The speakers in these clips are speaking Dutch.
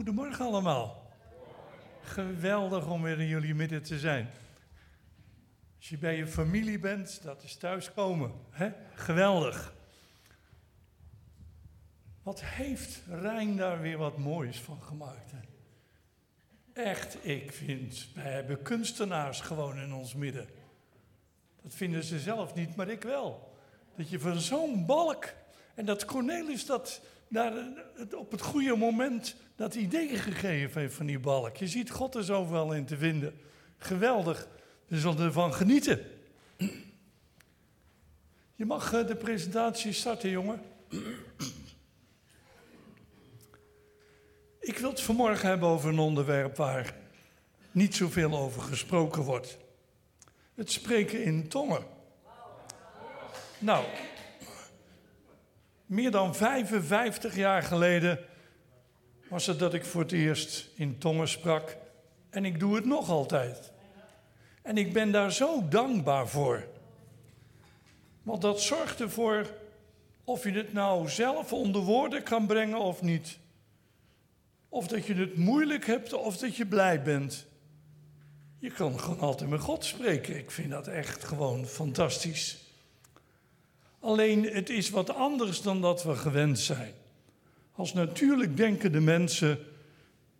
Goedemorgen allemaal. Geweldig om weer in jullie midden te zijn. Als je bij je familie bent, dat is thuiskomen. Hè? Geweldig. Wat heeft Rijn daar weer wat moois van gemaakt? Hè? Echt, ik vind, wij hebben kunstenaars gewoon in ons midden. Dat vinden ze zelf niet, maar ik wel. Dat je van zo'n balk, en dat Cornelis dat op het goede moment dat idee gegeven heeft van die balk. Je ziet, God is overal in te vinden. Geweldig. We zullen ervan genieten. Je mag eh, de presentatie starten, jongen. Ik wil het vanmorgen hebben over een onderwerp waar niet zoveel over gesproken wordt. Het spreken in tongen. Nou, meer dan 55 jaar geleden was het dat ik voor het eerst in tongen sprak. En ik doe het nog altijd. En ik ben daar zo dankbaar voor. Want dat zorgt ervoor of je het nou zelf onder woorden kan brengen of niet. Of dat je het moeilijk hebt of dat je blij bent. Je kan gewoon altijd met God spreken. Ik vind dat echt gewoon fantastisch. Alleen het is wat anders dan dat we gewend zijn. Als natuurlijk denkende mensen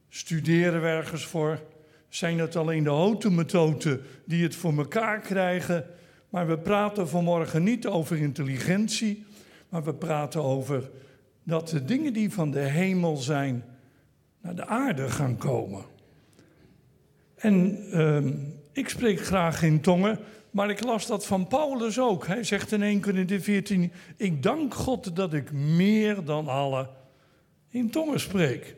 studeren we ergens voor. Zijn het alleen de houten die het voor elkaar krijgen? Maar we praten vanmorgen niet over intelligentie, maar we praten over dat de dingen die van de hemel zijn naar de aarde gaan komen. En uh, ik spreek graag in tongen, maar ik las dat van Paulus ook. Hij zegt in 1 Corinthië 14: Ik dank God dat ik meer dan alle in tongen spreek.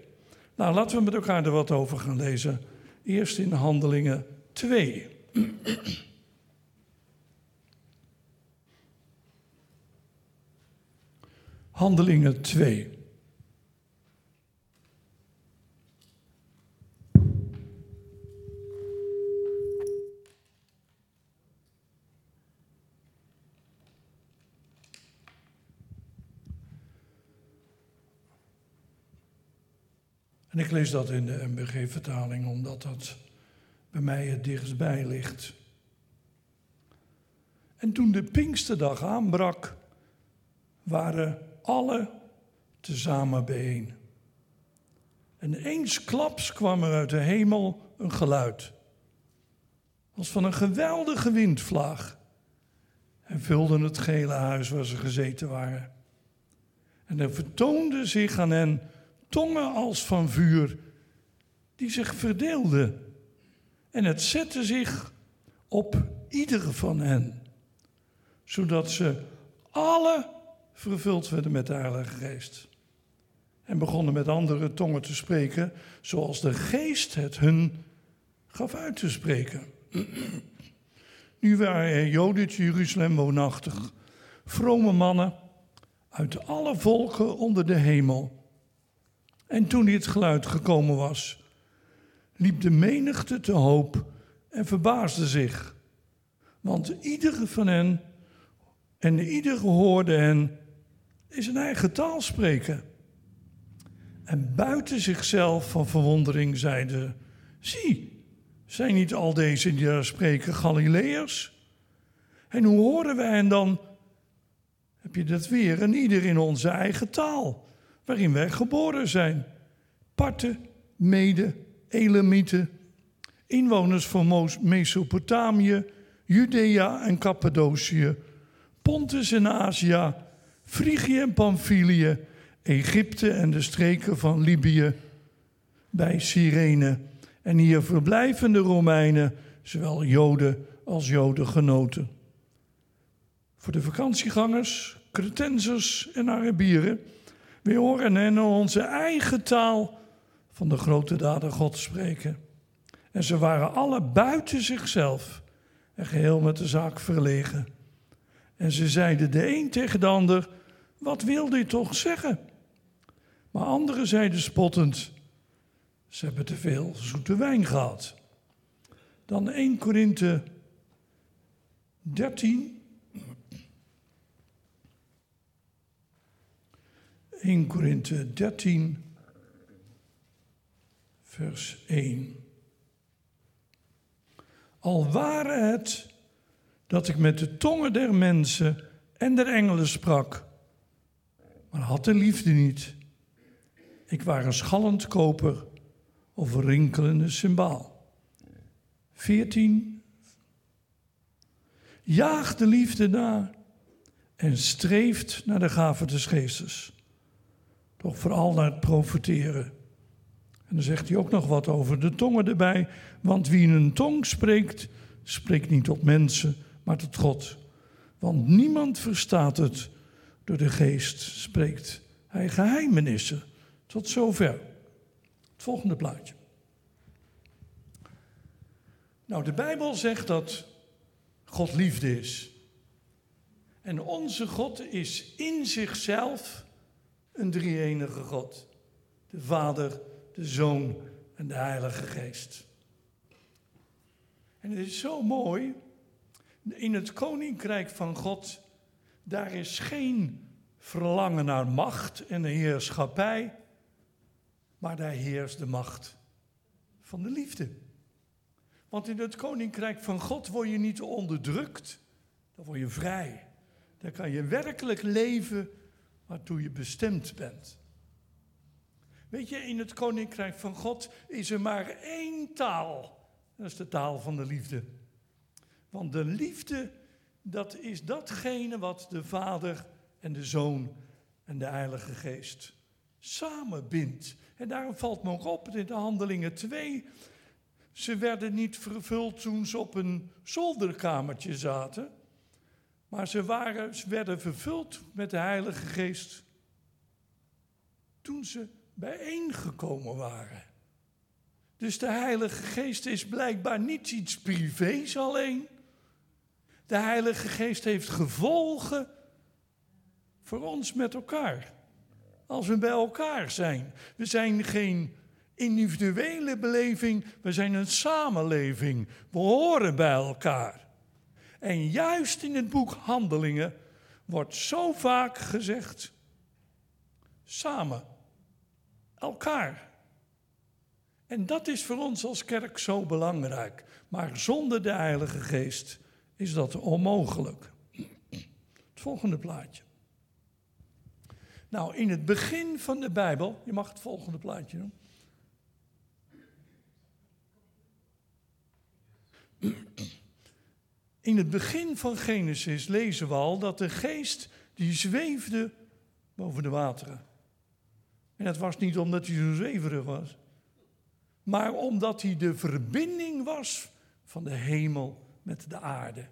Nou, laten we met elkaar er wat over gaan lezen. Eerst in Handelingen 2. Handelingen 2. En ik lees dat in de MBG-vertaling omdat dat bij mij het dichtstbij ligt. En toen de Pinksterdag aanbrak, waren alle tezamen bijeen. En eensklaps kwam er uit de hemel een geluid, als van een geweldige windvlaag, en vulde het gele huis waar ze gezeten waren. En er vertoonde zich aan hen tongen als van vuur, die zich verdeelden. En het zette zich op iedere van hen, zodat ze alle vervuld werden met de Heilige Geest. En begonnen met andere tongen te spreken, zoals de Geest het hun gaf uit te spreken. Nu waren er Joden in Jeruzalem woonachtig, vrome mannen uit alle volken onder de hemel. En toen dit geluid gekomen was, liep de menigte te hoop en verbaasde zich. Want iedere van hen en iedere hoorde hen in zijn eigen taal spreken. En buiten zichzelf van verwondering zeiden: Zie, zijn niet al deze die spreken Galileërs? En hoe horen wij hen dan? Heb je dat weer? En ieder in onze eigen taal waarin wij geboren zijn. Parten, Mede, Elamieten, inwoners van Mesopotamië, Judea en Cappadocië, Pontus en Azië, Frigië en Pamphylië, Egypte en de streken van Libië, bij Cyrene en hier verblijvende Romeinen, zowel Joden als Jodengenoten. Voor de vakantiegangers, Cretensers en Arabieren we horen hen onze eigen taal van de grote daden God spreken. En ze waren alle buiten zichzelf en geheel met de zaak verlegen. En ze zeiden de een tegen de ander: Wat wil dit toch zeggen? Maar anderen zeiden spottend: Ze hebben te veel zoete wijn gehad. Dan 1 Korinthe 13, 1 Korinthe 13, vers 1. Al ware het dat ik met de tongen der mensen en der engelen sprak, maar had de liefde niet. Ik was een schallend koper of een rinkelende symbaal. 14. Jaag de liefde na en streeft naar de gave des geestes. Toch vooral naar het profiteren. En dan zegt hij ook nog wat over de tongen erbij. Want wie in een tong spreekt, spreekt niet tot mensen, maar tot God. Want niemand verstaat het. Door de geest spreekt hij geheimenissen. Tot zover. Het volgende plaatje. Nou, de Bijbel zegt dat God liefde is. En onze God is in zichzelf een drie-enige God. De Vader, de Zoon en de Heilige Geest. En het is zo mooi. In het koninkrijk van God, daar is geen verlangen naar macht en heerschappij, maar daar heerst de macht van de liefde. Want in het koninkrijk van God word je niet onderdrukt, dan word je vrij. Dan kan je werkelijk leven waartoe je bestemd bent. Weet je, in het koninkrijk van God is er maar één taal. Dat is de taal van de liefde. Want de liefde, dat is datgene wat de Vader en de Zoon en de Heilige Geest samenbindt. En daarom valt me ook op in de Handelingen 2. Ze werden niet vervuld toen ze op een zolderkamertje zaten. Maar ze, waren, ze werden vervuld met de Heilige Geest toen ze bijeengekomen waren. Dus de Heilige Geest is blijkbaar niet iets privés alleen. De Heilige Geest heeft gevolgen voor ons met elkaar. Als we bij elkaar zijn. We zijn geen individuele beleving, we zijn een samenleving. We horen bij elkaar. En juist in het boek Handelingen wordt zo vaak gezegd: samen, elkaar. En dat is voor ons als kerk zo belangrijk. Maar zonder de Heilige Geest is dat onmogelijk. Het volgende plaatje. Nou, in het begin van de Bijbel, je mag het volgende plaatje doen. In het begin van Genesis lezen we al dat de geest die zweefde boven de wateren. En dat was niet omdat hij zo zweverig was, maar omdat hij de verbinding was van de hemel met de aarde.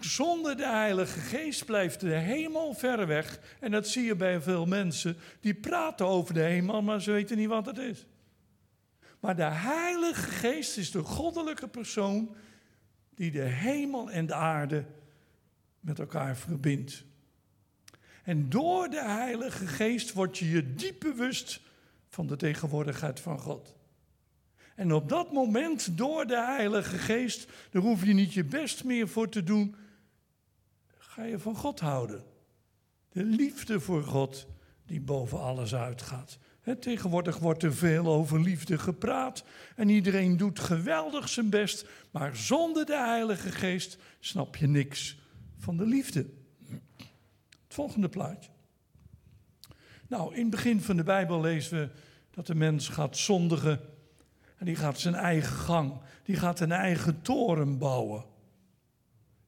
Zonder de Heilige Geest blijft de hemel ver weg. En dat zie je bij veel mensen. Die praten over de hemel, maar ze weten niet wat het is. Maar de Heilige Geest is de goddelijke persoon die de hemel en de aarde met elkaar verbindt. En door de Heilige Geest word je je diep bewust van de tegenwoordigheid van God. En op dat moment, door de Heilige Geest, daar hoef je niet je best meer voor te doen, ga je van God houden. De liefde voor God die boven alles uitgaat. Tegenwoordig wordt er veel over liefde gepraat en iedereen doet geweldig zijn best, maar zonder de Heilige Geest snap je niks van de liefde. Het volgende plaatje. Nou, in het begin van de Bijbel lezen we dat de mens gaat zondigen en die gaat zijn eigen gang, die gaat een eigen toren bouwen.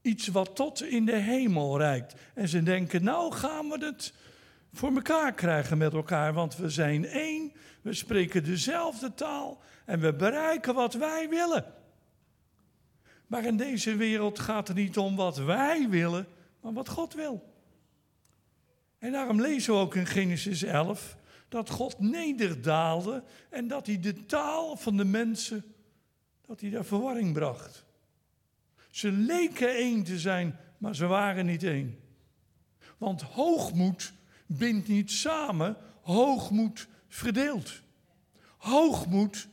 Iets wat tot in de hemel reikt. En ze denken, nou gaan we het voor elkaar krijgen met elkaar, want we zijn één, we spreken dezelfde taal en we bereiken wat wij willen. Maar in deze wereld gaat het niet om wat wij willen, maar wat God wil. En daarom lezen we ook in Genesis 11 dat God nederdaalde en dat hij de taal van de mensen, dat hij daar verwarring bracht. Ze leken één te zijn, maar ze waren niet één. Want hoogmoed bindt niet samen, hoogmoed verdeelt. Hoogmoed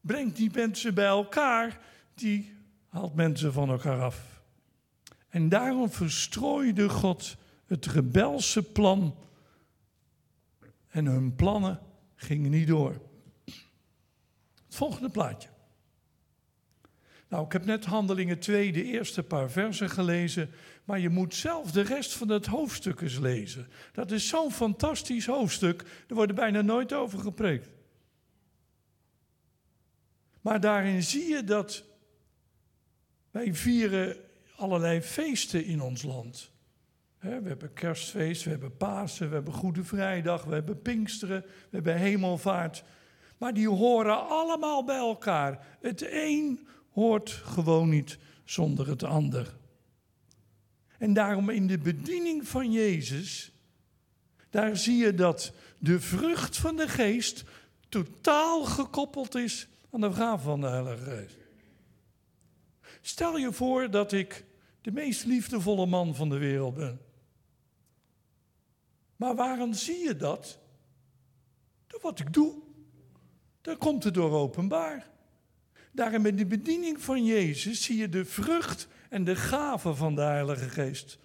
brengt die mensen bij elkaar, die haalt mensen van elkaar af. En daarom verstrooide God het rebelse plan. En hun plannen gingen niet door. Het volgende plaatje. Nou, ik heb net Handelingen 2, de eerste paar versen gelezen, maar je moet zelf de rest van het hoofdstuk eens lezen. Dat is zo'n fantastisch hoofdstuk, er wordt bijna nooit over gepreekt. Maar daarin zie je dat wij vieren allerlei feesten in ons land. We hebben kerstfeest, we hebben Pasen, we hebben Goede Vrijdag, we hebben Pinksteren, we hebben Hemelvaart. Maar die horen allemaal bij elkaar. Het een hoort gewoon niet zonder het ander. En daarom in de bediening van Jezus, daar zie je dat de vrucht van de geest totaal gekoppeld is aan de gave van de Heilige Geest. Stel je voor dat ik de meest liefdevolle man van de wereld ben. Maar waarom zie je dat? Door wat ik doe. Daar komt het door openbaar. Daarom in de bediening van Jezus zie je de vrucht en de gave van de Heilige Geest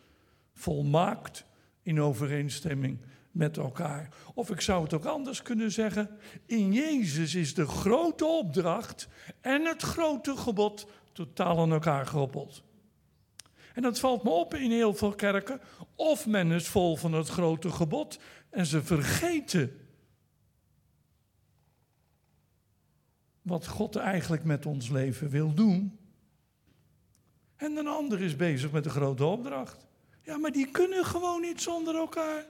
volmaakt in overeenstemming met elkaar. Of ik zou het ook anders kunnen zeggen: in Jezus is de grote opdracht en het grote gebod totaal aan elkaar geroppeld. En dat valt me op in heel veel kerken. Of men is vol van het grote gebod en ze vergeten wat God eigenlijk met ons leven wil doen. En een ander is bezig met de grote opdracht. Ja, maar die kunnen gewoon niet zonder elkaar.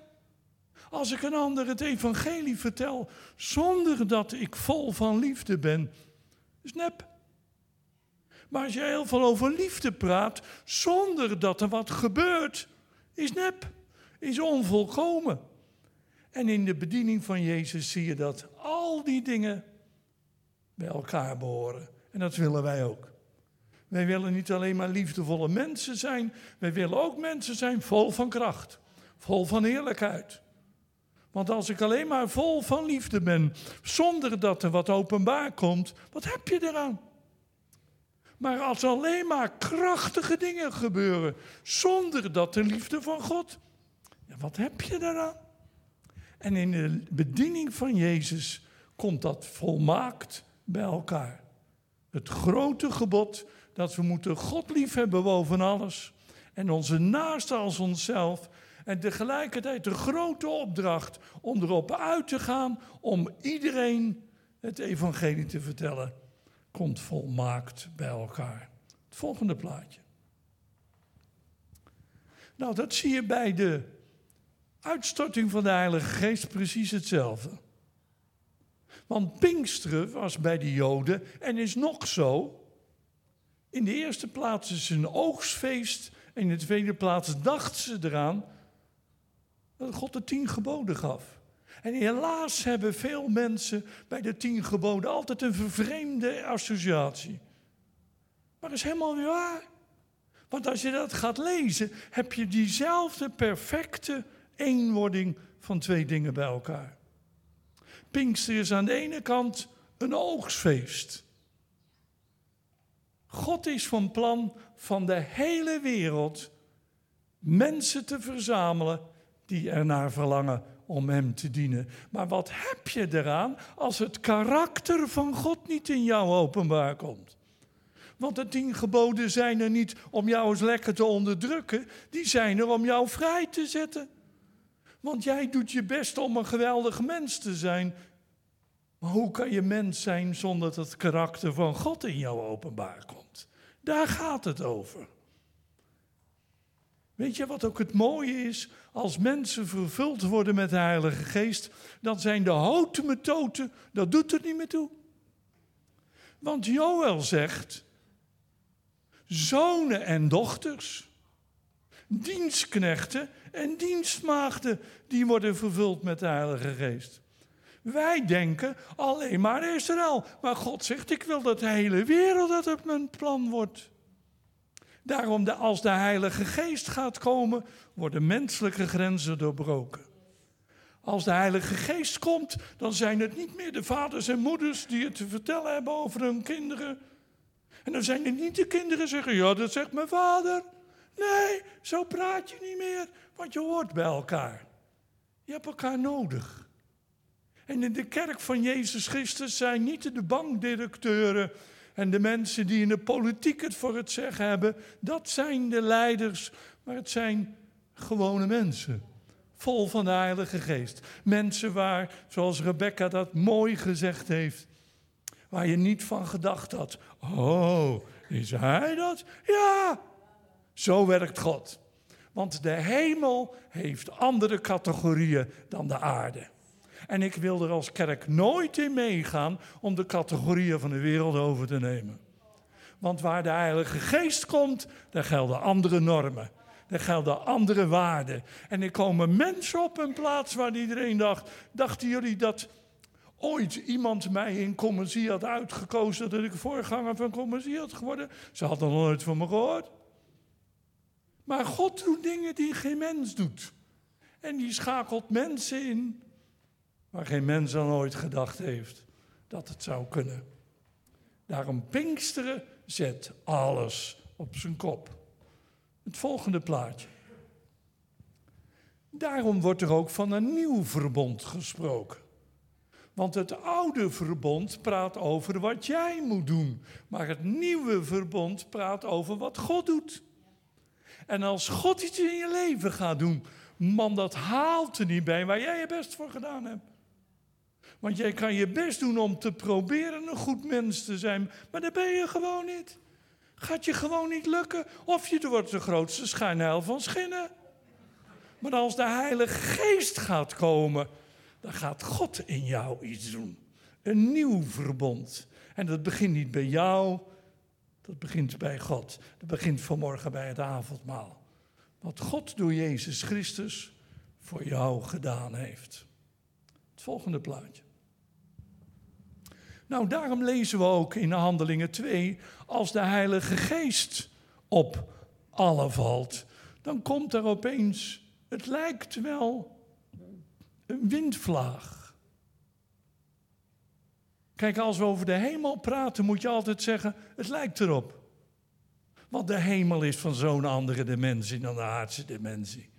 Als ik een ander het evangelie vertel zonder dat ik vol van liefde ben, is nep. Maar als je heel veel over liefde praat zonder dat er wat gebeurt, is nep, is onvolkomen. En in de bediening van Jezus zie je dat al die dingen bij elkaar behoren. En dat willen wij ook. Wij willen niet alleen maar liefdevolle mensen zijn, wij willen ook mensen zijn vol van kracht, vol van eerlijkheid. Want als ik alleen maar vol van liefde ben, zonder dat er wat openbaar komt, wat heb je eraan? Maar als alleen maar krachtige dingen gebeuren, zonder dat de liefde van God, ja, wat heb je daaraan? En in de bediening van Jezus komt dat volmaakt bij elkaar. Het grote gebod dat we moeten God lief hebben boven alles en onze naaste als onszelf. En tegelijkertijd de grote opdracht om erop uit te gaan om iedereen het evangelie te vertellen, komt volmaakt bij elkaar. Het volgende plaatje. Nou, dat zie je bij de uitstorting van de Heilige Geest precies hetzelfde. Want Pinksteren was bij de Joden en is nog zo. In de eerste plaats is een oogstfeest. En in de tweede plaats dachten ze eraan dat God de tien geboden gaf. En helaas hebben veel mensen bij de tien geboden altijd een vervreemde associatie. Maar dat is helemaal niet waar. Want als je dat gaat lezen, heb je diezelfde perfecte eenwording van twee dingen bij elkaar. Pinkster is aan de ene kant een oogstfeest. God is van plan van de hele wereld mensen te verzamelen die ernaar verlangen om Hem te dienen. Maar wat heb je eraan als het karakter van God niet in jou openbaar komt? Want de tien geboden zijn er niet om jou eens lekker te onderdrukken, die zijn er om jou vrij te zetten. Want jij doet je best om een geweldig mens te zijn. Maar hoe kan je mens zijn zonder dat het karakter van God in jou openbaar komt? Daar gaat het over. Weet je wat ook het mooie is? Als mensen vervuld worden met de Heilige Geest, dan zijn de houten methoden, dat doet er niet meer toe. Want Joël zegt, zonen en dochters, dienstknechten en dienstmaagden, die worden vervuld met de Heilige Geest. Wij denken alleen maar Israël. Maar God zegt, ik wil dat de hele wereld dat op mijn plan wordt. Daarom, als de Heilige Geest gaat komen, worden menselijke grenzen doorbroken. Als de Heilige Geest komt, dan zijn het niet meer de vaders en moeders die het te vertellen hebben over hun kinderen. En dan zijn het niet de kinderen die zeggen, ja, dat zegt mijn vader. Nee, zo praat je niet meer, want je hoort bij elkaar. Je hebt elkaar nodig. En in de kerk van Jezus Christus zijn niet de bankdirecteuren en de mensen die in de politiek het voor het zeggen hebben. Dat zijn de leiders, maar het zijn gewone mensen. Vol van de Heilige Geest. Mensen waar, zoals Rebecca dat mooi gezegd heeft, waar je niet van gedacht had. Oh, is hij dat? Ja, zo werkt God. Want de hemel heeft andere categorieën dan de aarde. En ik wil er als kerk nooit in meegaan om de categorieën van de wereld over te nemen. Want waar de Heilige Geest komt, daar gelden andere normen. Daar gelden andere waarden. En er komen mensen op een plaats waar iedereen dacht: dachten jullie dat ooit iemand mij in Commissie had uitgekozen dat ik voorganger van Commissie had geworden? Ze hadden nog nooit van me gehoord. Maar God doet dingen die geen mens doet. En die schakelt mensen in waar geen mens aan ooit gedacht heeft dat het zou kunnen. Daarom Pinksteren zet alles op zijn kop. Het volgende plaatje. Daarom wordt er ook van een nieuw verbond gesproken. Want het oude verbond praat over wat jij moet doen, maar het nieuwe verbond praat over wat God doet. En als God iets in je leven gaat doen, man, dat haalt er niet bij waar jij je best voor gedaan hebt. Want jij kan je best doen om te proberen een goed mens te zijn, maar dat ben je gewoon niet. Gaat je gewoon niet lukken, of je wordt de grootste schijnheil van schinnen. Maar als de Heilige Geest gaat komen, dan gaat God in jou iets doen. Een nieuw verbond. En dat begint niet bij jou, dat begint bij God. Dat begint vanmorgen bij het avondmaal. Wat God door Jezus Christus voor jou gedaan heeft. Het volgende plaatje. Nou, daarom lezen we ook in Handelingen 2, als de Heilige Geest op alle valt, dan komt er opeens, het lijkt wel een windvlaag. Kijk, als we over de hemel praten, moet je altijd zeggen, het lijkt erop. Want de hemel is van zo'n andere dimensie dan de aardse dimensie.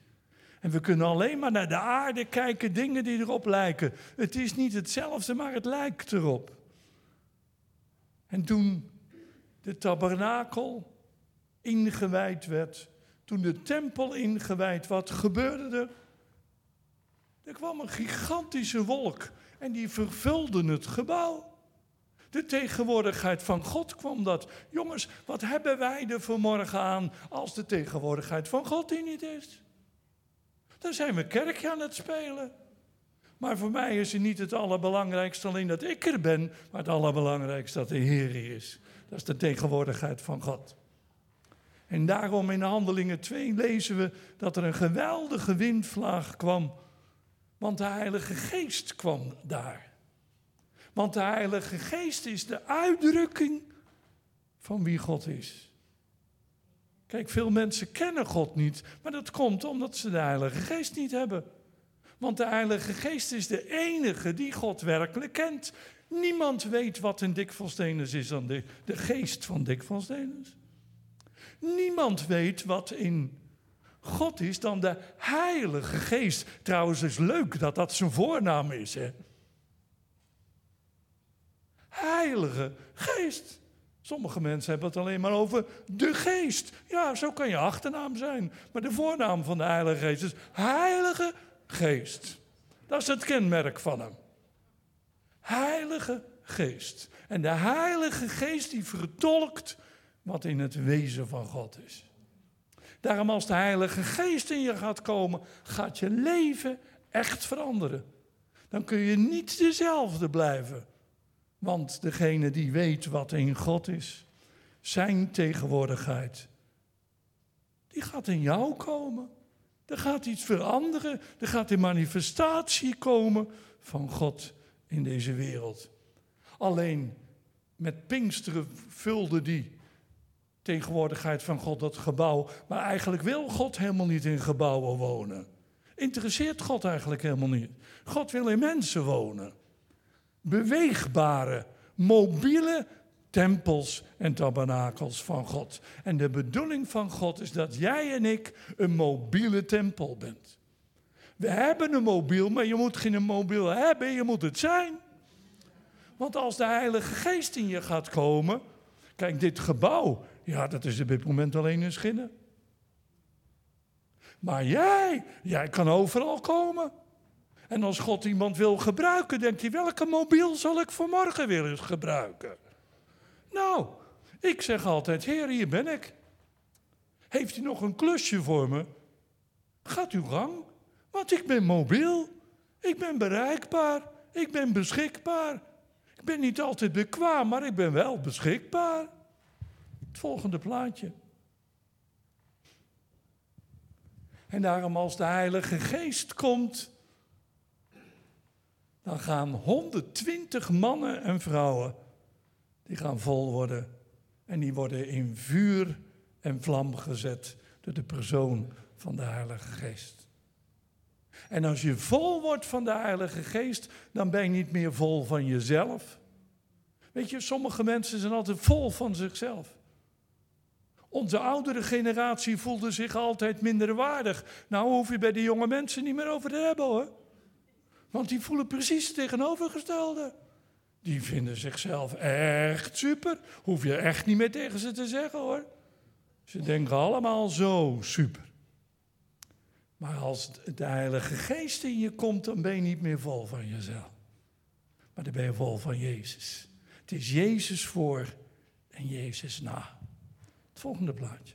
En we kunnen alleen maar naar de aarde kijken, dingen die erop lijken. Het is niet hetzelfde, maar het lijkt erop. En toen de tabernakel ingewijd werd, toen de tempel ingewijd wat gebeurde er? Er kwam een gigantische wolk en die vervulde het gebouw. De tegenwoordigheid van God kwam dat. Jongens, wat hebben wij er vanmorgen aan als de tegenwoordigheid van God hier niet is? Dan zijn we kerkje aan het spelen. Maar voor mij is het niet het allerbelangrijkste alleen dat ik er ben, maar het allerbelangrijkste dat de Heer is. Dat is de tegenwoordigheid van God. En daarom in Handelingen 2 lezen we dat er een geweldige windvlaag kwam. Want de Heilige Geest kwam daar. Want de Heilige Geest is de uitdrukking van wie God is. Kijk, veel mensen kennen God niet, maar dat komt omdat ze de Heilige Geest niet hebben. Want de Heilige Geest is de enige die God werkelijk kent. Niemand weet wat een Dick van is dan de, de geest van Dick van Niemand weet wat in God is dan de Heilige Geest. Trouwens, is leuk dat dat zijn voornaam is. Hè? Heilige Geest. Sommige mensen hebben het alleen maar over de Geest. Ja, zo kan je achternaam zijn. Maar de voornaam van de Heilige Geest is Heilige Geest. Dat is het kenmerk van hem. Heilige Geest. En de Heilige Geest die vertolkt wat in het wezen van God is. Daarom als de Heilige Geest in je gaat komen, gaat je leven echt veranderen. Dan kun je niet dezelfde blijven. Want degene die weet wat in God is, zijn tegenwoordigheid, die gaat in jou komen. Er gaat iets veranderen. Er gaat een manifestatie komen van God in deze wereld. Alleen met Pinksteren vulde die tegenwoordigheid van God dat gebouw. Maar eigenlijk wil God helemaal niet in gebouwen wonen. Interesseert God eigenlijk helemaal niet. God wil in mensen wonen. Beweegbare, mobiele tempels en tabernakels van God. En de bedoeling van God is dat jij en ik een mobiele tempel bent. We hebben een mobiel, maar je moet geen mobiel hebben, je moet het zijn. Want als de Heilige Geest in je gaat komen, kijk, dit gebouw, ja, dat is op dit moment alleen een schinnen. Maar jij, jij kan overal komen. En als God iemand wil gebruiken, denkt hij, welke mobiel zal ik vanmorgen willen gebruiken? Nou, ik zeg altijd, Heer, hier ben ik. Heeft u nog een klusje voor me? Gaat uw gang, want ik ben mobiel. Ik ben bereikbaar. Ik ben beschikbaar. Ik ben niet altijd bekwaam, maar ik ben wel beschikbaar. Het volgende plaatje. En daarom als de Heilige Geest komt, dan gaan 120 mannen en vrouwen, die gaan vol worden. En die worden in vuur en vlam gezet door de persoon van de Heilige Geest. En als je vol wordt van de Heilige Geest, dan ben je niet meer vol van jezelf. Weet je, sommige mensen zijn altijd vol van zichzelf. Onze oudere generatie voelde zich altijd minder waardig. Nou hoef je bij de jonge mensen niet meer over te hebben hoor. Want die voelen precies het tegenovergestelde. Die vinden zichzelf echt super. Hoef je echt niet meer tegen ze te zeggen hoor. Ze denken allemaal zo super. Maar als de Heilige Geest in je komt, dan ben je niet meer vol van jezelf. Maar dan ben je vol van Jezus. Het is Jezus voor en Jezus na. Volgende plaatje.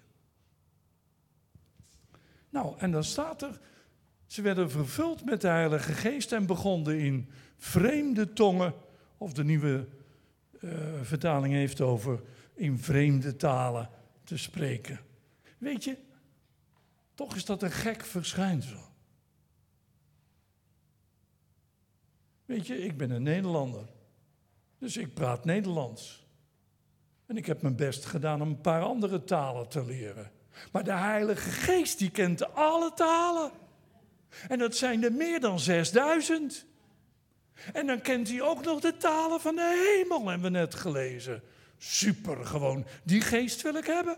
Nou, en dan staat er, ze werden vervuld met de Heilige Geest en begonnen in vreemde tongen, of de nieuwe uh, vertaling heeft over in vreemde talen te spreken. Weet je, toch is dat een gek verschijnsel. Weet je, ik ben een Nederlander, dus ik praat Nederlands. En ik heb mijn best gedaan om een paar andere talen te leren. Maar de Heilige Geest, die kent alle talen. En dat zijn er meer dan 6000. En dan kent hij ook nog de talen van de hemel, hebben we net gelezen. Super gewoon, die geest wil ik hebben.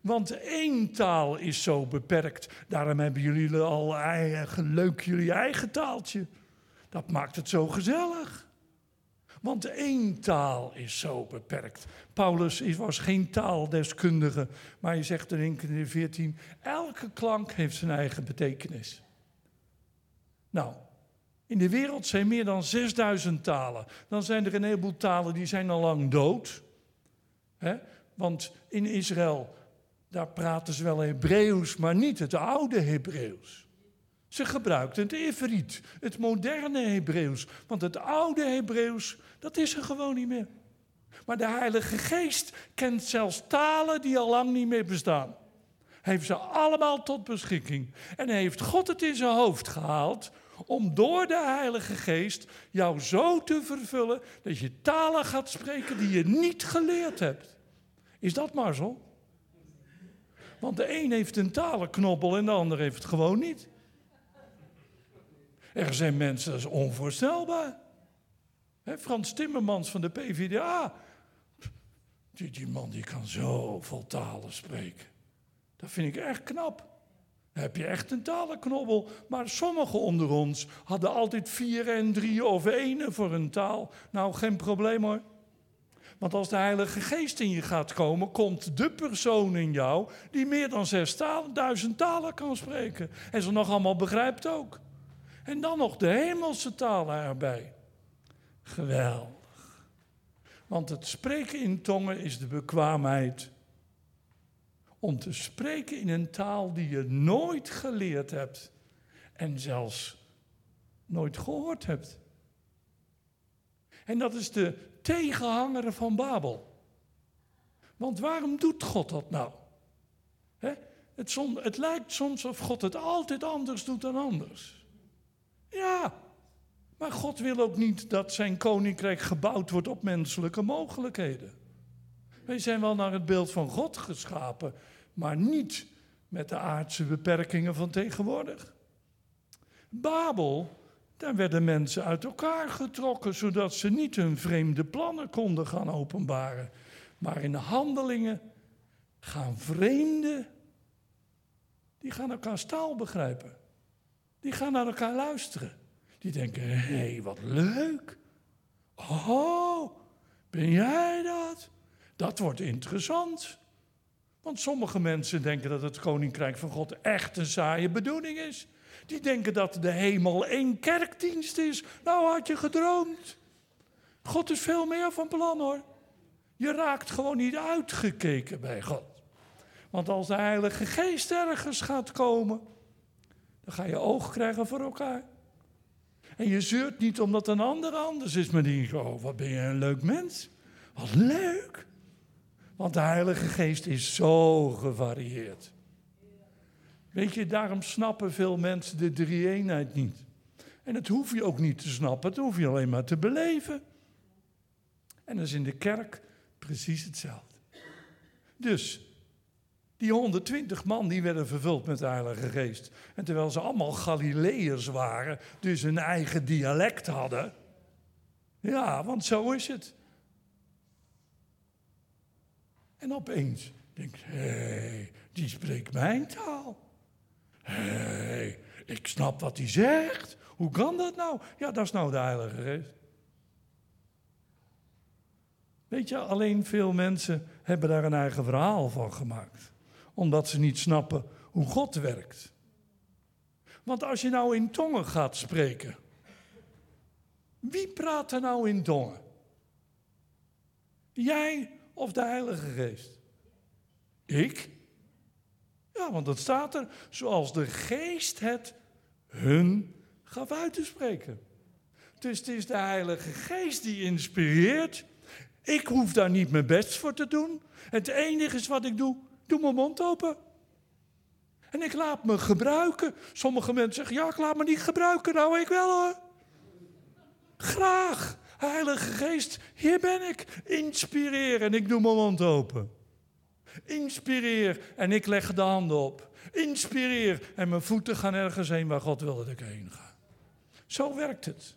Want één taal is zo beperkt. Daarom hebben jullie al eigen, leuk jullie eigen taaltje. Dat maakt het zo gezellig. Want één taal is zo beperkt. Paulus was geen taaldeskundige, maar hij zegt in 1 Corinthië 14, elke klank heeft zijn eigen betekenis. Nou, in de wereld zijn meer dan 6000 talen. Dan zijn er een heleboel talen die zijn al lang dood. Hè? Want in Israël, daar praten ze wel Hebreeuws, maar niet het oude Hebreeuws. Ze gebruikten het Ivriet, het moderne Hebreeuws. Want het oude Hebreeuws, dat is er gewoon niet meer. Maar de Heilige Geest kent zelfs talen die al lang niet meer bestaan. Heeft ze allemaal tot beschikking. En heeft God het in zijn hoofd gehaald om door de Heilige Geest jou zo te vervullen dat je talen gaat spreken die je niet geleerd hebt. Is dat maar zo? Want de een heeft een talenknobbel en de ander heeft het gewoon niet. Er zijn mensen, dat is onvoorstelbaar. Frans Timmermans van de PvdA. Die, die man die kan zo vol talen spreken. Dat vind ik echt knap. Dan heb je echt een talenknobbel. Maar sommigen onder ons hadden altijd vier en drie of één voor een taal. Nou, geen probleem hoor. Want als de Heilige Geest in je gaat komen, komt de persoon in jou die meer dan 6000 talen kan spreken. En ze nog allemaal begrijpt ook. En dan nog de hemelse talen erbij. Geweldig. Want het spreken in tongen is de bekwaamheid om te spreken in een taal die je nooit geleerd hebt en zelfs nooit gehoord hebt. En dat is de tegenhanger van Babel. Want waarom doet God dat nou? Het, het lijkt soms of God het altijd anders doet dan anders. Ja, maar God wil ook niet dat zijn koninkrijk gebouwd wordt op menselijke mogelijkheden. Wij zijn wel naar het beeld van God geschapen, maar niet met de aardse beperkingen van tegenwoordig. Babel, daar werden mensen uit elkaar getrokken, zodat ze niet hun vreemde plannen konden gaan openbaren. Maar in de handelingen gaan vreemden, die gaan elkaar staal begrijpen. Die gaan naar elkaar luisteren. Die denken, hé, hey, wat leuk. Oh, ben jij dat? Dat wordt interessant. Want sommige mensen denken dat het koninkrijk van God echt een saaie bedoeling is. Die denken dat de hemel één kerkdienst is. Nou had je gedroomd. God is veel meer van plan hoor. Je raakt gewoon niet uitgekeken bij God. Want als de Heilige Geest ergens gaat komen, dan ga je oog krijgen voor elkaar. En je zeurt niet omdat een ander anders is, maar denk je, oh, wat ben je een leuk mens. Wat leuk. Want de Heilige Geest is zo gevarieerd. Weet je, daarom snappen veel mensen de drie-eenheid niet. En dat hoef je ook niet te snappen, dat hoef je alleen maar te beleven. En dat is in de kerk precies hetzelfde. Dus, die 120 man die werden vervuld met de Heilige Geest. En terwijl ze allemaal Galileërs waren, dus een eigen dialect hadden. Ja, want zo is het. En opeens denk ik, hé, hey, die spreekt mijn taal. Hé, hey, ik snap wat hij zegt. Hoe kan dat nou? Ja, dat is nou de Heilige Geest. Weet je, alleen veel mensen hebben daar een eigen verhaal van gemaakt. Omdat ze niet snappen hoe God werkt. Want als je nou in tongen gaat spreken. Wie praat er nou in tongen? Jij of de Heilige Geest? Ik? Ja, want dat staat er. Zoals de Geest het hun gaf uit te spreken. Dus het is de Heilige Geest die inspireert. Ik hoef daar niet mijn best voor te doen. Het enige is wat ik doe, doe mijn mond open. En ik laat me gebruiken. Sommige mensen zeggen, ja, ik laat me niet gebruiken. Nou, ik wel hoor. Graag. Heilige Geest, hier ben ik. Inspireer en ik doe mijn mond open. Inspireer en ik leg de handen op. Inspireer en mijn voeten gaan ergens heen waar God wil dat ik heen ga. Zo werkt het.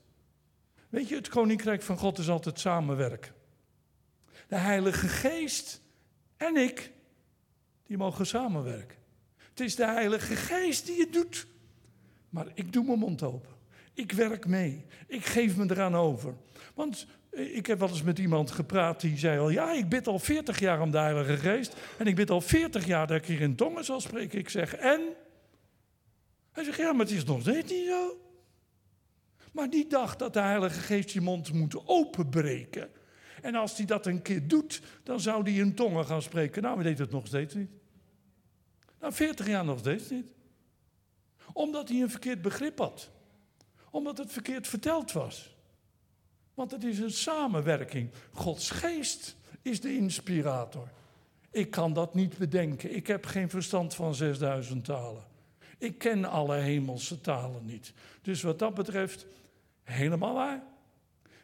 Weet je, het koninkrijk van God is altijd samenwerken. De Heilige Geest en ik, die mogen samenwerken. Het is de Heilige Geest die het doet. Maar ik doe mijn mond open. Ik werk mee. Ik geef me eraan over. Want eh, ik heb wel eens met iemand gepraat die zei al: Ja, ik bid al 40 jaar om de Heilige Geest. En ik bid al 40 jaar dat ik hier in tongen zal spreken. Ik zeg: En? Hij zegt: Ja, maar het is nog steeds niet zo. Maar die dacht dat de Heilige Geest je mond moet openbreken. En als hij dat een keer doet, dan zou hij in tongen gaan spreken. Nou, hij deed het nog steeds niet. Nou, 40 jaar nog steeds niet. Omdat hij een verkeerd begrip had. Omdat het verkeerd verteld was. Want het is een samenwerking. Gods geest is de inspirator. Ik kan dat niet bedenken. Ik heb geen verstand van 6000 talen. Ik ken alle hemelse talen niet. Dus wat dat betreft, helemaal waar.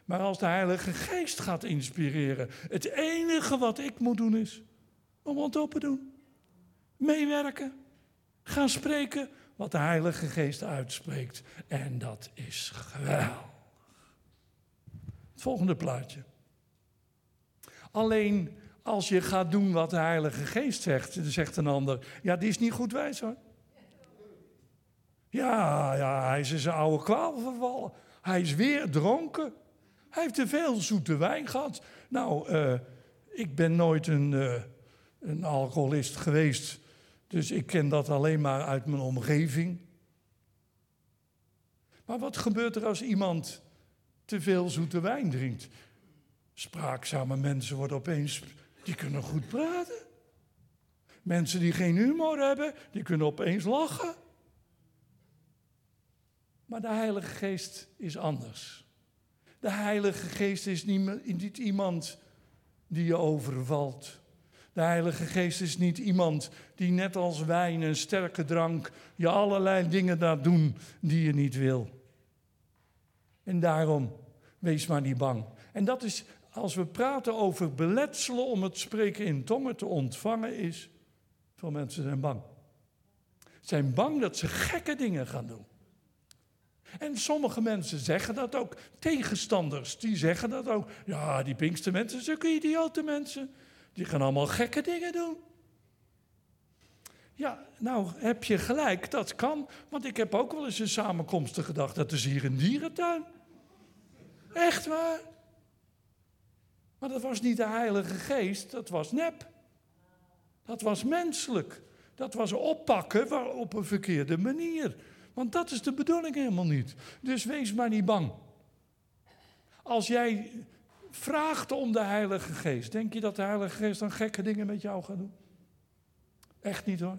Maar als de Heilige Geest gaat inspireren, het enige wat ik moet doen is om mond open doen. Meewerken. Gaan spreken wat de Heilige Geest uitspreekt. En dat is geweldig. Het volgende plaatje. Alleen als je gaat doen wat de Heilige Geest zegt, zegt een ander, ja, die is niet goed wijs hoor. Ja, ja, hij is in zijn oude kwaal vervallen. Hij is weer dronken. Hij heeft te veel zoete wijn gehad. Nou, uh, ik ben nooit een, uh, een alcoholist geweest, dus ik ken dat alleen maar uit mijn omgeving. Maar wat gebeurt er als iemand te veel zoete wijn drinkt. Spraakzame mensen worden opeens, die kunnen goed praten. Mensen die geen humor hebben, die kunnen opeens lachen. Maar de Heilige Geest is anders. De Heilige Geest is niet, iemand die je overvalt. De Heilige Geest is niet iemand die net als wijn en sterke drank je allerlei dingen laat doen die je niet wil. En daarom, wees maar niet bang. En dat is, als we praten over beletselen om het spreken in tongen te ontvangen, is, veel mensen zijn bang. Zijn bang dat ze gekke dingen gaan doen. En sommige mensen zeggen dat ook. Tegenstanders, die zeggen dat ook. Ja, die pinkste mensen, zulke idiote mensen. Die gaan allemaal gekke dingen doen. Ja, nou heb je gelijk, dat kan. Want ik heb ook wel eens in samenkomsten gedacht, dat is hier een dierentuin. Echt waar. Maar dat was niet de Heilige Geest, dat was nep. Dat was menselijk. Dat was oppakken op een verkeerde manier. Want dat is de bedoeling helemaal niet. Dus wees maar niet bang. Als jij vraagt om de Heilige Geest, denk je dat de Heilige Geest dan gekke dingen met jou gaat doen? Echt niet hoor.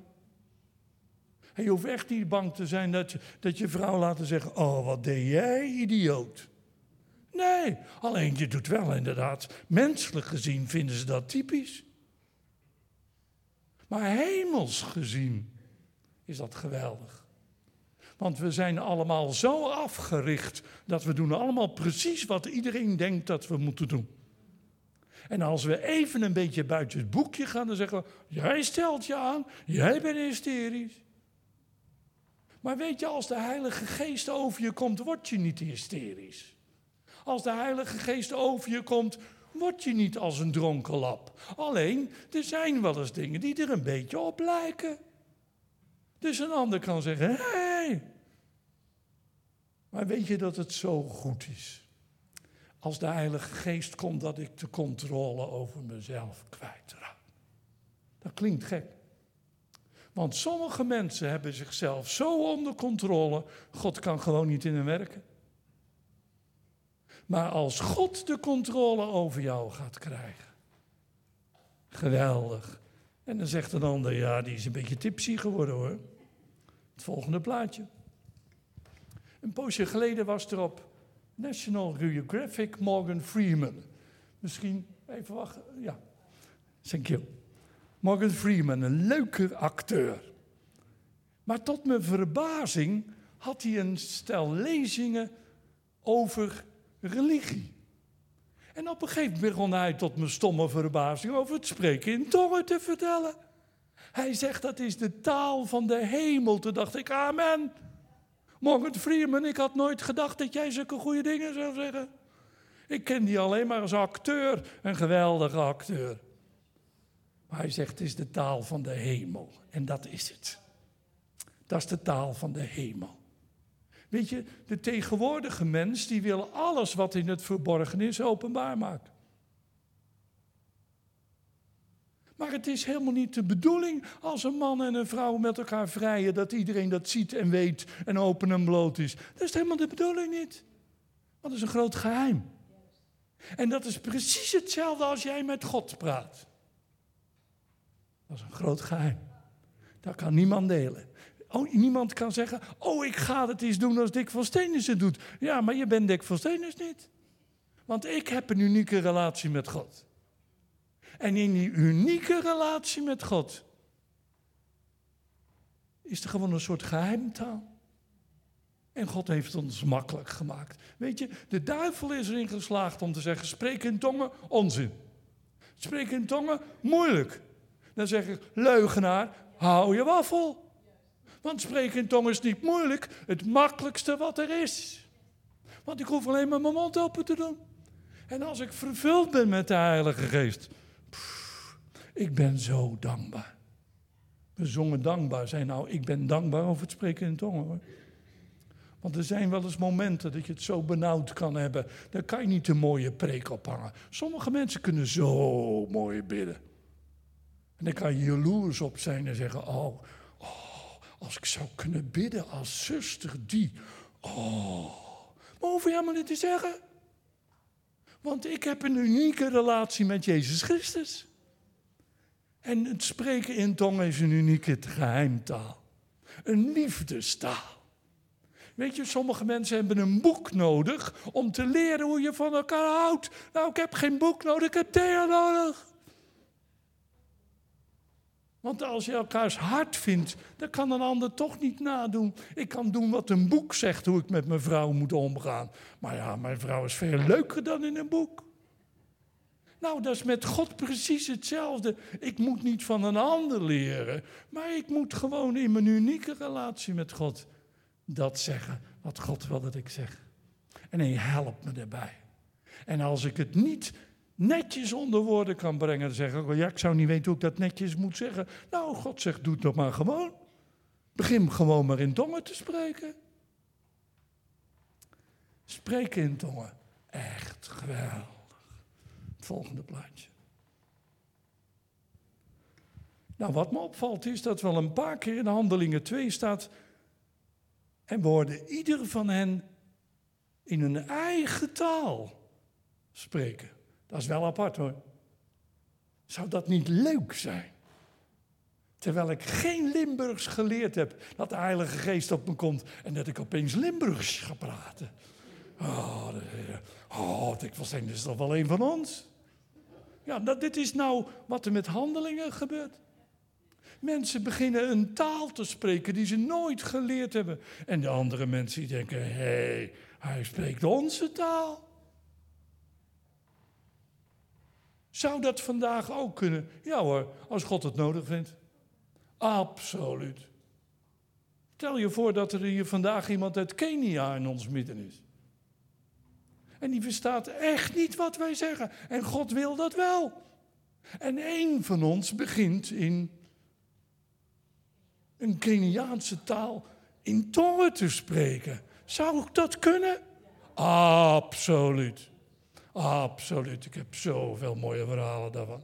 En je hoeft echt niet bang te zijn dat je, dat je vrouw laten zeggen: Oh, wat deed jij, idioot? Nee, alleen je doet wel inderdaad. Menselijk gezien vinden ze dat typisch. Maar hemels gezien is dat geweldig. Want we zijn allemaal zo afgericht dat we doen allemaal precies wat iedereen denkt dat we moeten doen. En als we even een beetje buiten het boekje gaan, dan zeggen we: Jij stelt je aan, jij bent hysterisch. Maar weet je, als de Heilige Geest over je komt, word je niet hysterisch. Als de Heilige Geest over je komt, word je niet als een dronken lap. Alleen, er zijn wel eens dingen die er een beetje op lijken. Dus een ander kan zeggen. Hey. Maar weet je dat het zo goed is? Als de Heilige Geest komt, dat ik de controle over mezelf kwijtraak. Dat klinkt gek. Want sommige mensen hebben zichzelf zo onder controle, God kan gewoon niet in hun werken. Maar als God de controle over jou gaat krijgen, geweldig. En dan zegt een ander, ja, die is een beetje tipsy geworden hoor. Het volgende plaatje. Een poosje geleden was er op National Geographic Morgan Freeman. Misschien even wachten. Ja, thank you. Morgan Freeman, een leuke acteur. Maar tot mijn verbazing had hij een stel lezingen over religie. En op een gegeven moment begon hij tot mijn stomme verbazing over het spreken in tongen te vertellen. Hij zegt dat is de taal van de hemel. Toen dacht ik, amen. Morgan Freeman, ik had nooit gedacht dat jij zulke goede dingen zou zeggen. Ik ken die alleen maar als acteur, een geweldige acteur. Maar hij zegt, het is de taal van de hemel. En dat is het. Dat is de taal van de hemel. Weet je, de tegenwoordige mens die wil alles wat in het verborgen is openbaar maken. Maar het is helemaal niet de bedoeling als een man en een vrouw met elkaar vrijen dat iedereen dat ziet en weet en open en bloot is. Dat is helemaal de bedoeling niet. Want dat is een groot geheim. En dat is precies hetzelfde als jij met God praat. Dat is een groot geheim. Dat kan niemand delen. Oh, niemand kan zeggen, oh ik ga het eens doen als Dick van Steenis het doet. Ja, maar je bent Dick van Steenis niet. Want ik heb een unieke relatie met God. En in die unieke relatie met God is er gewoon een soort geheimtaal. En God heeft ons makkelijk gemaakt. Weet je, de duivel is erin geslaagd om te zeggen: spreek in tongen, onzin. Spreek in tongen, moeilijk. Dan zeg ik, leugenaar, hou je waffel. Want spreken in tongen is niet moeilijk, het makkelijkste wat er is. Want ik hoef alleen maar mijn mond open te doen. En als ik vervuld ben met de Heilige Geest, ik ben zo dankbaar. We zongen dankbaar, zijn nou, ik ben dankbaar over het spreken in tongen hoor. Want er zijn wel eens momenten dat je het zo benauwd kan hebben. Daar kan je niet een mooie preek ophangen. Sommige mensen kunnen zo mooi bidden. En dan kan je jaloers op zijn en zeggen: oh als ik zou kunnen bidden als zuster die. Oh. Maar hoef je helemaal niet te zeggen. Want ik heb een unieke relatie met Jezus Christus. En het spreken in tongen is een unieke geheimtaal. Een liefdestaal. Weet je, sommige mensen hebben een boek nodig om te leren hoe je van elkaar houdt. Nou, ik heb geen boek nodig, ik heb Thea nodig. Want als je elkaars hart vindt, dan kan een ander toch niet nadoen. Ik kan doen wat een boek zegt hoe ik met mijn vrouw moet omgaan. Maar ja, mijn vrouw is veel leuker dan in een boek. Nou, dat is met God precies hetzelfde. Ik moet niet van een ander leren, maar ik moet gewoon in mijn unieke relatie met God dat zeggen wat God wil dat ik zeg. En hij helpt me daarbij. En als ik het niet netjes onder woorden kan brengen. Dan zeggen, oh ja, ik zou niet weten hoe ik dat netjes moet zeggen. Nou, God zegt, doe het toch maar gewoon. Begin gewoon maar in tongen te spreken. Spreken in tongen. Echt geweldig. Het volgende plaatje. Nou, wat me opvalt is dat wel een paar keer in Handelingen 2 staat. En we ieder van hen in hun eigen taal spreken. Dat is wel apart hoor. Zou dat niet leuk zijn? Terwijl ik geen Limburgs geleerd heb, dat de Heilige Geest op me komt en dat ik opeens Limburgs ga praten. Oh, oh ik denk, dit is toch wel een van ons? Ja, dat, dit is nou wat er met handelingen gebeurt. Mensen beginnen een taal te spreken die ze nooit geleerd hebben. En de andere mensen die denken, hé, hey, hij spreekt onze taal. Zou dat vandaag ook kunnen? Ja hoor, als God het nodig vindt. Absoluut. Stel je voor dat er hier vandaag iemand uit Kenia in ons midden is. En die verstaat echt niet wat wij zeggen. En God wil dat wel. En één van ons begint in een Keniaanse taal in tongen te spreken. Zou dat kunnen? Absoluut. Absoluut. Ik heb zoveel mooie verhalen daarvan.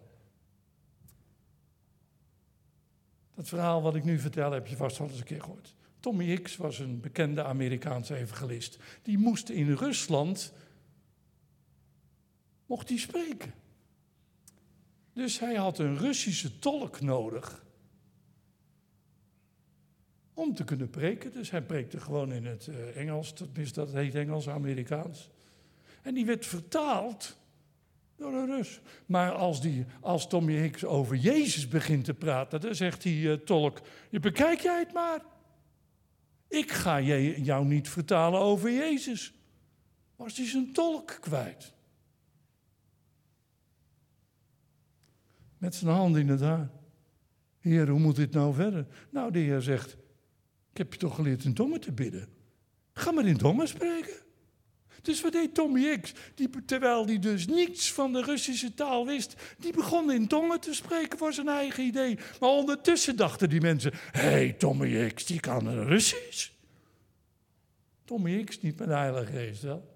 Dat verhaal wat ik nu vertel heb je vast wel eens een keer gehoord. Tommy Hicks was een bekende Amerikaanse evangelist. Die moest in Rusland, mocht hij spreken. Dus hij had een Russische tolk nodig om te kunnen preken. Dus hij preekte gewoon in het uh, Engels, dat heet Engels, Amerikaans. En die werd vertaald door een Rus. Maar als, die, als Tommy Hicks over Jezus begint te praten, dan zegt die uh, tolk: Bekijk jij het maar. Ik ga je, jou niet vertalen over Jezus. Was hij zijn tolk kwijt? Met zijn hand in het haar. Heer, hoe moet dit nou verder? Nou, de Heer zegt: ik heb je toch geleerd in tongen te bidden. Ga maar in tongen spreken. Dus wat deed Tommy X? Die, terwijl hij dus niets van de Russische taal wist, die begon in tongen te spreken voor zijn eigen idee. Maar ondertussen dachten die mensen: hé, hey, Tommy X, die kan Russisch. Tommy X niet met de Heilige Geest wel.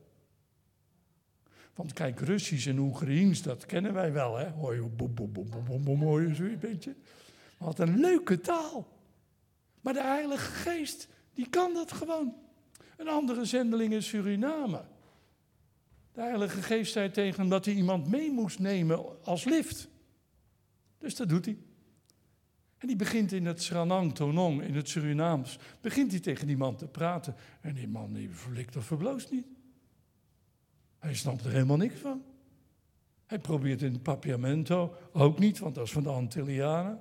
Want kijk, Russisch en Oekraïens, dat kennen wij wel, hè? Hoor je, boem, boem, boem, boem, boem, zo'n beetje. Wat een leuke taal. Maar de Heilige Geest, die kan dat gewoon. Een andere zendeling in Suriname. De Heilige Geest zei tegen hem dat hij iemand mee moest nemen als lift. Dus dat doet hij. En die begint in het Sranang Tonong, in het Surinaams, begint hij tegen die man te praten. En die man die verlikt of verbloost niet. Hij snapt er helemaal niks van. Hij probeert in Papiamento ook niet, want dat is van de Antillianen.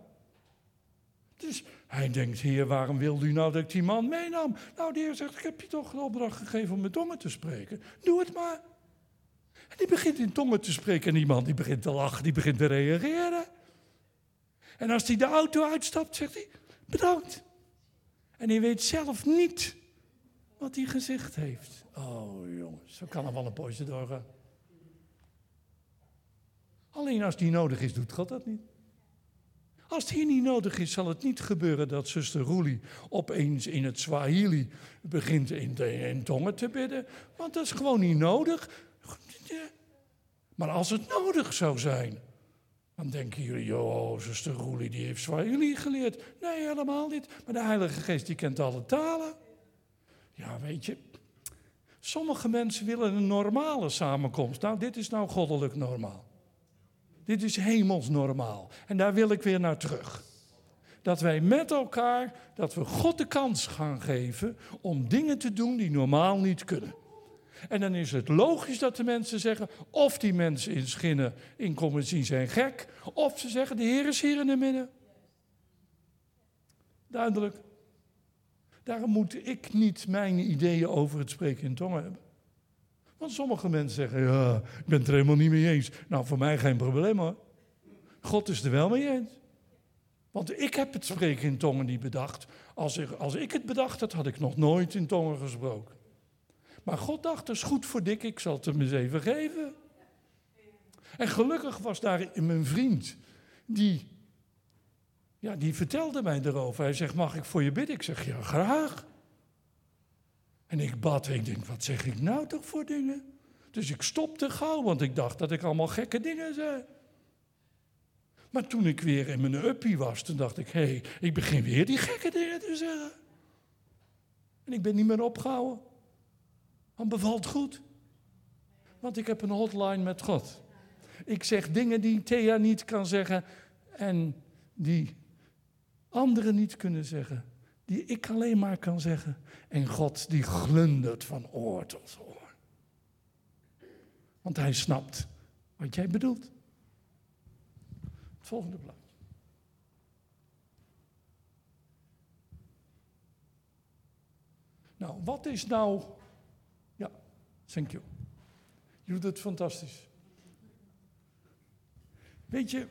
Dus hij denkt, heer, waarom wilde u nou dat ik die man meenam? Nou, de heer zegt, ik heb je toch een opdracht gegeven om met tongen te spreken. Doe het maar. En die begint in tongen te spreken en die man die begint te lachen, die begint te reageren. En als hij de auto uitstapt, zegt hij, bedankt. En hij weet zelf niet wat hij gezegd heeft. Oh jongens, zo kan er wel een poosje doorgaan. Alleen als die nodig is, doet God dat niet. Als het hier niet nodig is, zal het niet gebeuren dat zuster Roelie opeens in het Swahili begint in, de, tongen te bidden. Want dat is gewoon niet nodig. Maar als het nodig zou zijn, dan denken jullie, joh, zuster Roelie die heeft Swahili geleerd. Nee, helemaal niet. Maar de Heilige Geest die kent alle talen. Ja, weet je, sommige mensen willen een normale samenkomst. Nou, dit is nou goddelijk normaal. Dit is hemelsnormaal. En daar wil ik weer naar terug. Dat wij met elkaar, dat we God de kans gaan geven om dingen te doen die normaal niet kunnen. En dan is het logisch dat de mensen zeggen, of die mensen in Schinnen in commissie zijn gek, of ze zeggen, de Heer is hier in de midden. Duidelijk. Daarom moet ik niet mijn ideeën over het spreken in tongen hebben. Want sommige mensen zeggen, ja, ik ben het er helemaal niet mee eens. Nou, voor mij geen probleem hoor. God is er wel mee eens. Want ik heb het spreken in tongen niet bedacht. Als ik, als ik het bedacht had, had ik nog nooit in tongen gesproken. Maar God dacht, dat is goed voor dik, ik zal het hem eens even geven. En gelukkig was daar mijn vriend, die, ja, die vertelde mij erover. Hij zegt, mag ik voor je bidden? Ik zeg, ja, graag. En ik bad en ik denk, wat zeg ik nou toch voor dingen? Dus ik stopte gauw, want ik dacht dat ik allemaal gekke dingen zei. Maar toen ik weer in mijn uppie was, toen dacht ik, hé, hey, ik begin weer die gekke dingen te zeggen. En ik ben niet meer opgehouden. Want bevalt goed. Want ik heb een hotline met God. Ik zeg dingen die Thea niet kan zeggen en die anderen niet kunnen zeggen. Die ik alleen maar kan zeggen. En God die glundert van oor tot oor. Want hij snapt wat jij bedoelt. Het volgende plaatje. Nou, wat is nou. Ja, thank you. Je doet het fantastisch. Weet je,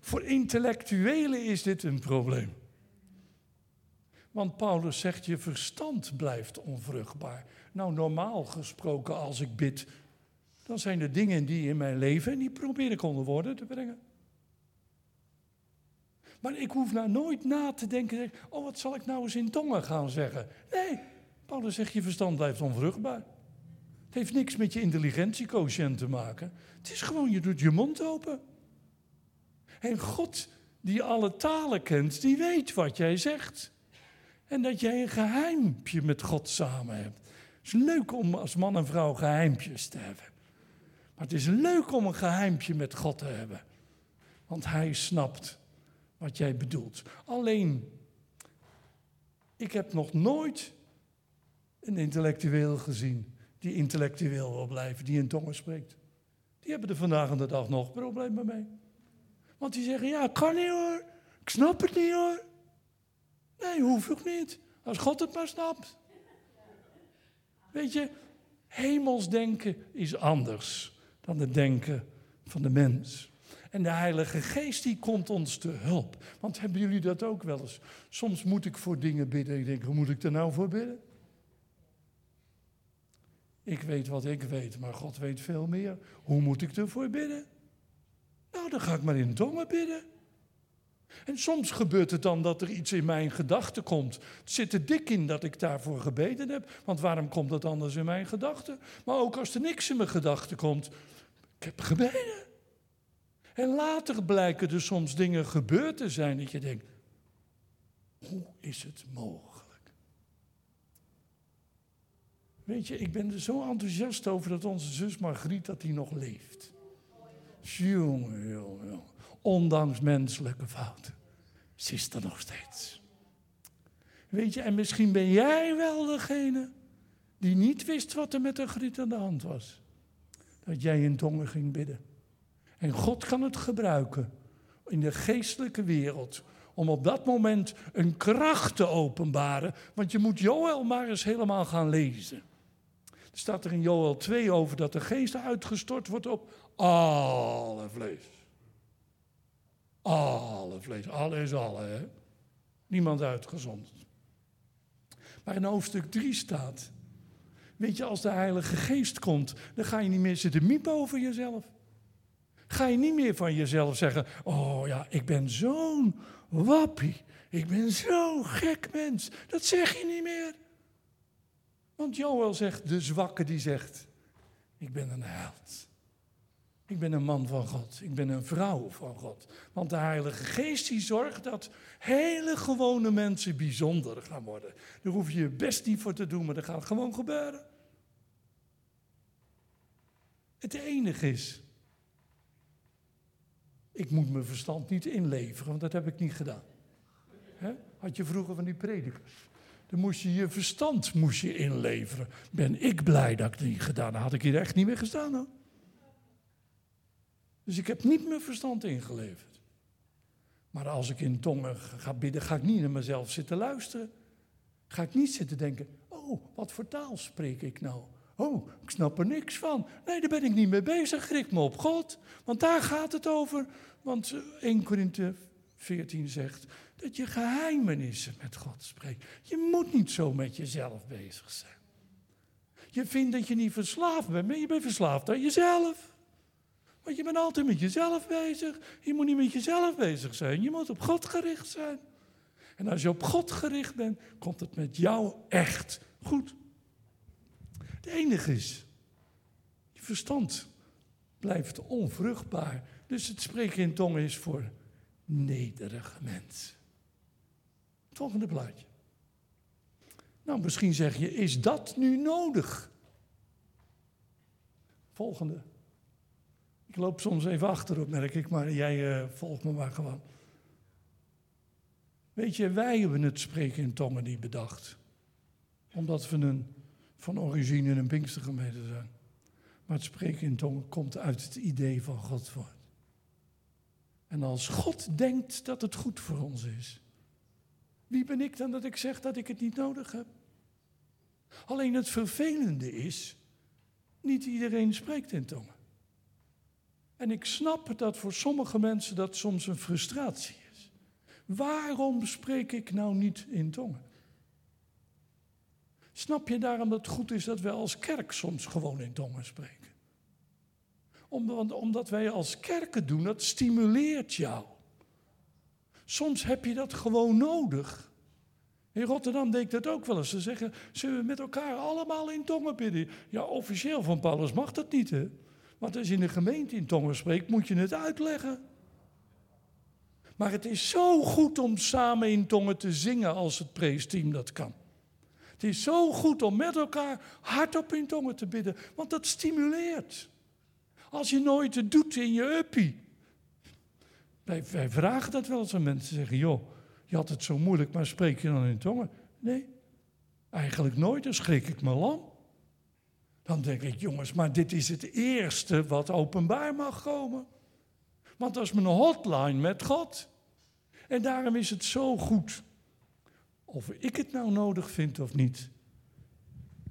voor intellectuelen is dit een probleem. Want Paulus zegt, je verstand blijft onvruchtbaar. Nou, normaal gesproken, als ik bid, dan zijn er dingen die in mijn leven en die probeer ik onder woorden te brengen. Maar ik hoef nou nooit na te denken, oh wat zal ik nou eens in tongen gaan zeggen? Nee, Paulus zegt, je verstand blijft onvruchtbaar. Het heeft niks met je intelligentiequotient te maken. Het is gewoon, je doet je mond open. En God, die alle talen kent, die weet wat jij zegt. En dat jij een geheimpje met God samen hebt. Het is leuk om als man en vrouw geheimpjes te hebben. Maar het is leuk om een geheimpje met God te hebben. Want Hij snapt wat jij bedoelt. Alleen, ik heb nog nooit een intellectueel gezien die intellectueel wil blijven, die in tongen spreekt. Die hebben er vandaag aan de dag nog problemen mee. Want die zeggen, ja, kan niet hoor. Ik snap het niet hoor. Nee, hoef ik niet. Als God het maar snapt. Weet je, hemels denken is anders dan het denken van de mens. En de Heilige Geest die komt ons te hulp. Want hebben jullie dat ook wel eens? Soms moet ik voor dingen bidden. Ik denk, hoe moet ik er nou voor bidden? Ik weet wat ik weet, maar God weet veel meer. Hoe moet ik ervoor bidden? Nou, dan ga ik maar in tongen bidden. En soms gebeurt het dan dat er iets in mijn gedachten komt. Het zit er dik in dat ik daarvoor gebeden heb. Want waarom komt dat anders in mijn gedachten? Maar ook als er niks in mijn gedachten komt. Ik heb gebeden. En later blijken er soms dingen gebeurd te zijn dat je denkt: hoe is het mogelijk? Weet je, ik ben er zo enthousiast over dat onze zus Margriet dat die nog leeft. Jongen, jongen. Ondanks menselijke fouten. Ze er nog steeds. Weet je, en misschien ben jij wel degene die niet wist wat er met de griet aan de hand was. Dat jij in tongen ging bidden. En God kan het gebruiken in de geestelijke wereld om op dat moment een kracht te openbaren. Want je moet Joël maar eens helemaal gaan lezen. Er staat er in Joel 2 over dat de geest uitgestort wordt op alle vlees. Alle vlees, alle is alle, hè? Niemand uitgezonderd. Maar in hoofdstuk 3 staat, weet je, als de Heilige Geest komt, dan ga je niet meer zitten miepen over jezelf. Ga je niet meer van jezelf zeggen, oh ja, ik ben zo'n wappie, ik ben zo'n gek mens. Dat zeg je niet meer. Want Joel zegt, de zwakke die zegt, ik ben een held. Ik ben een man van God. Ik ben een vrouw van God. Want de Heilige Geest die zorgt dat hele gewone mensen bijzonder gaan worden. Daar hoef je je best niet voor te doen, maar dat gaat gewoon gebeuren. Het enige is, ik moet mijn verstand niet inleveren, want dat heb ik niet gedaan. Had je vroeger van die predikers. Dan moest je je verstand moest je inleveren. Ben ik blij dat ik het niet gedaan had ik hier echt niet meer gestaan hoor. Dus ik heb niet mijn verstand ingeleverd. Maar als ik in tongen ga bidden, ga ik niet naar mezelf zitten luisteren. Ga ik niet zitten denken, oh, wat voor taal spreek ik nou? Oh, ik snap er niks van. Nee, daar ben ik niet mee bezig. Richt me op God. Want daar gaat het over. Want 1 Korinthe 14 zegt dat je geheimenissen met God spreekt. Je moet niet zo met jezelf bezig zijn. Je vindt dat je niet verslaafd bent, maar je bent verslaafd aan jezelf. Want je bent altijd met jezelf bezig. Je moet niet met jezelf bezig zijn. Je moet op God gericht zijn. En als je op God gericht bent, komt het met jou echt goed. Het enige is, je verstand blijft onvruchtbaar. Dus het spreken in tongen is voor nederige. Het volgende plaatje. Nou, misschien zeg je, is dat nu nodig? Volgende. Ik loop soms even achterop, merk ik, maar jij uh, volgt me maar gewoon. Weet je, wij hebben het spreken in tongen niet bedacht. Omdat we een, van origine een Pinkstergemeente zijn. Maar het spreken in tongen komt uit het idee van Gods voort. En als God denkt dat het goed voor ons is, wie ben ik dan dat ik zeg dat ik het niet nodig heb? Alleen het vervelende is, niet iedereen spreekt in tongen. En ik snap dat voor sommige mensen dat soms een frustratie is. Waarom spreek ik nou niet in tongen? Snap je daarom dat het goed is dat wij als kerk soms gewoon in tongen spreken? Omdat, wij als kerken doen, dat stimuleert jou. Soms heb je dat gewoon nodig. In Rotterdam deed ik dat ook wel eens. Ze zeggen, zullen we met elkaar allemaal in tongen bidden? Ja, officieel van Paulus mag dat niet, hè? Want als je in de gemeente in tongen spreekt, moet je het uitleggen. Maar het is zo goed om samen in tongen te zingen als het preesteam dat kan. Het is zo goed om met elkaar hardop in tongen te bidden, want dat stimuleert. Als je nooit het doet in je uppie. Wij, vragen dat wel eens mensen. Zeggen, joh, je had het zo moeilijk, maar spreek je dan in tongen? Nee, eigenlijk nooit. Dan schrik ik me lam. Dan denk ik, jongens, maar dit is het eerste wat openbaar mag komen. Want dat is mijn hotline met God. En daarom is het zo goed. Of ik het nou nodig vind of niet.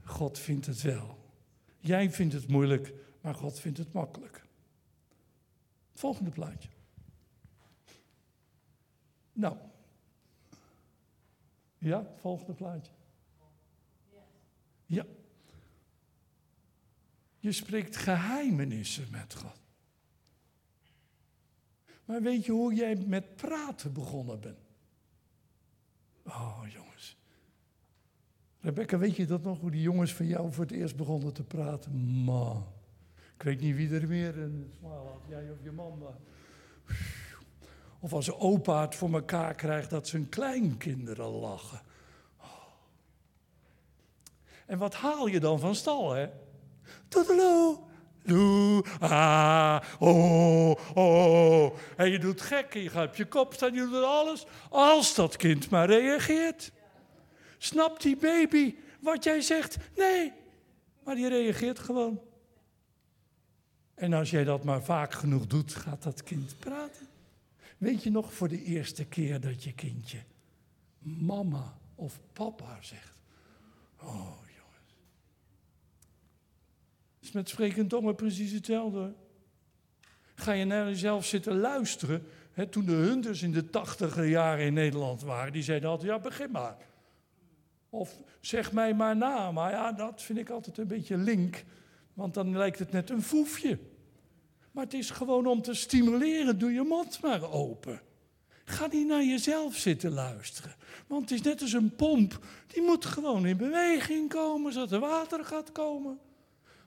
God vindt het wel. Jij vindt het moeilijk, maar God vindt het makkelijk. Volgende plaatje. Nou. Ja, volgende plaatje. Ja. Je spreekt geheimenissen met God. Maar weet je hoe jij met praten begonnen bent? Oh, jongens. Rebecca, weet je dat nog, hoe die jongens van jou voor het eerst begonnen te praten? Man. Ik weet niet wie er meer een smaal had, jij of je man. Of als opa het voor elkaar krijgt dat zijn kleinkinderen lachen. En wat haal je dan van stal, hè? Toedeloe. Doe, ah, oh, oh. En je doet gek en je gaat op je kop staan, je doet alles. Als dat kind maar reageert. Snapt die baby wat jij zegt? Nee, maar die reageert gewoon. En als jij dat maar vaak genoeg doet, gaat dat kind praten. Weet je nog voor de eerste keer dat je kindje mama of papa zegt? Oh, is met sprekend tongen precies hetzelfde. Ga je naar jezelf zitten luisteren. Toen de hunters in de tachtiger jaren in Nederland waren, die zeiden altijd, ja begin maar. Of zeg mij maar na. Maar ja, dat vind ik altijd een beetje link. Want dan lijkt het net een foefje. Maar het is gewoon om te stimuleren. Doe je mond maar open. Ga niet naar jezelf zitten luisteren. Want het is net als een pomp. Die moet gewoon in beweging komen, zodat er water gaat komen.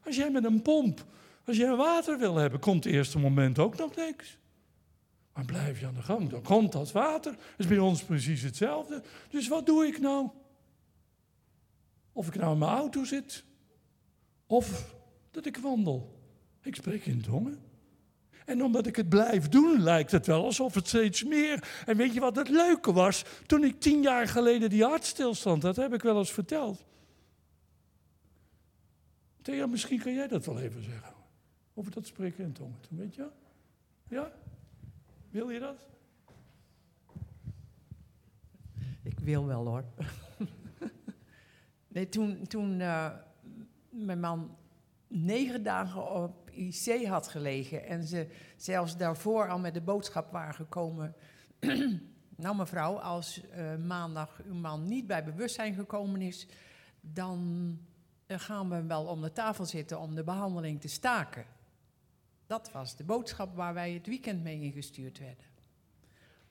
Als jij met een pomp, als jij water wil hebben, komt het eerste moment ook nog niks. Maar blijf je aan de gang, dan komt dat water. Dat is bij ons precies hetzelfde. Dus wat doe ik nou? Of ik nou in mijn auto zit, of dat ik wandel. Ik spreek in tongen. En omdat ik het blijf doen, lijkt het wel alsof het steeds meer. En weet je wat het leuke was? Toen ik tien jaar geleden die hartstilstand had, heb ik wel eens verteld. Thea, misschien kan jij dat wel even zeggen. Over dat spreken in tongen. Weet je? Ja? Wil je dat? Ik wil wel hoor. nee, toen, toen uh, mijn man negen dagen op IC had gelegen en ze zelfs daarvoor al met de boodschap waren gekomen. nou mevrouw, als uh, maandag uw man niet bij bewustzijn gekomen is, dan dan gaan we wel om de tafel zitten om de behandeling te staken. Dat was de boodschap waar wij het weekend mee ingestuurd werden.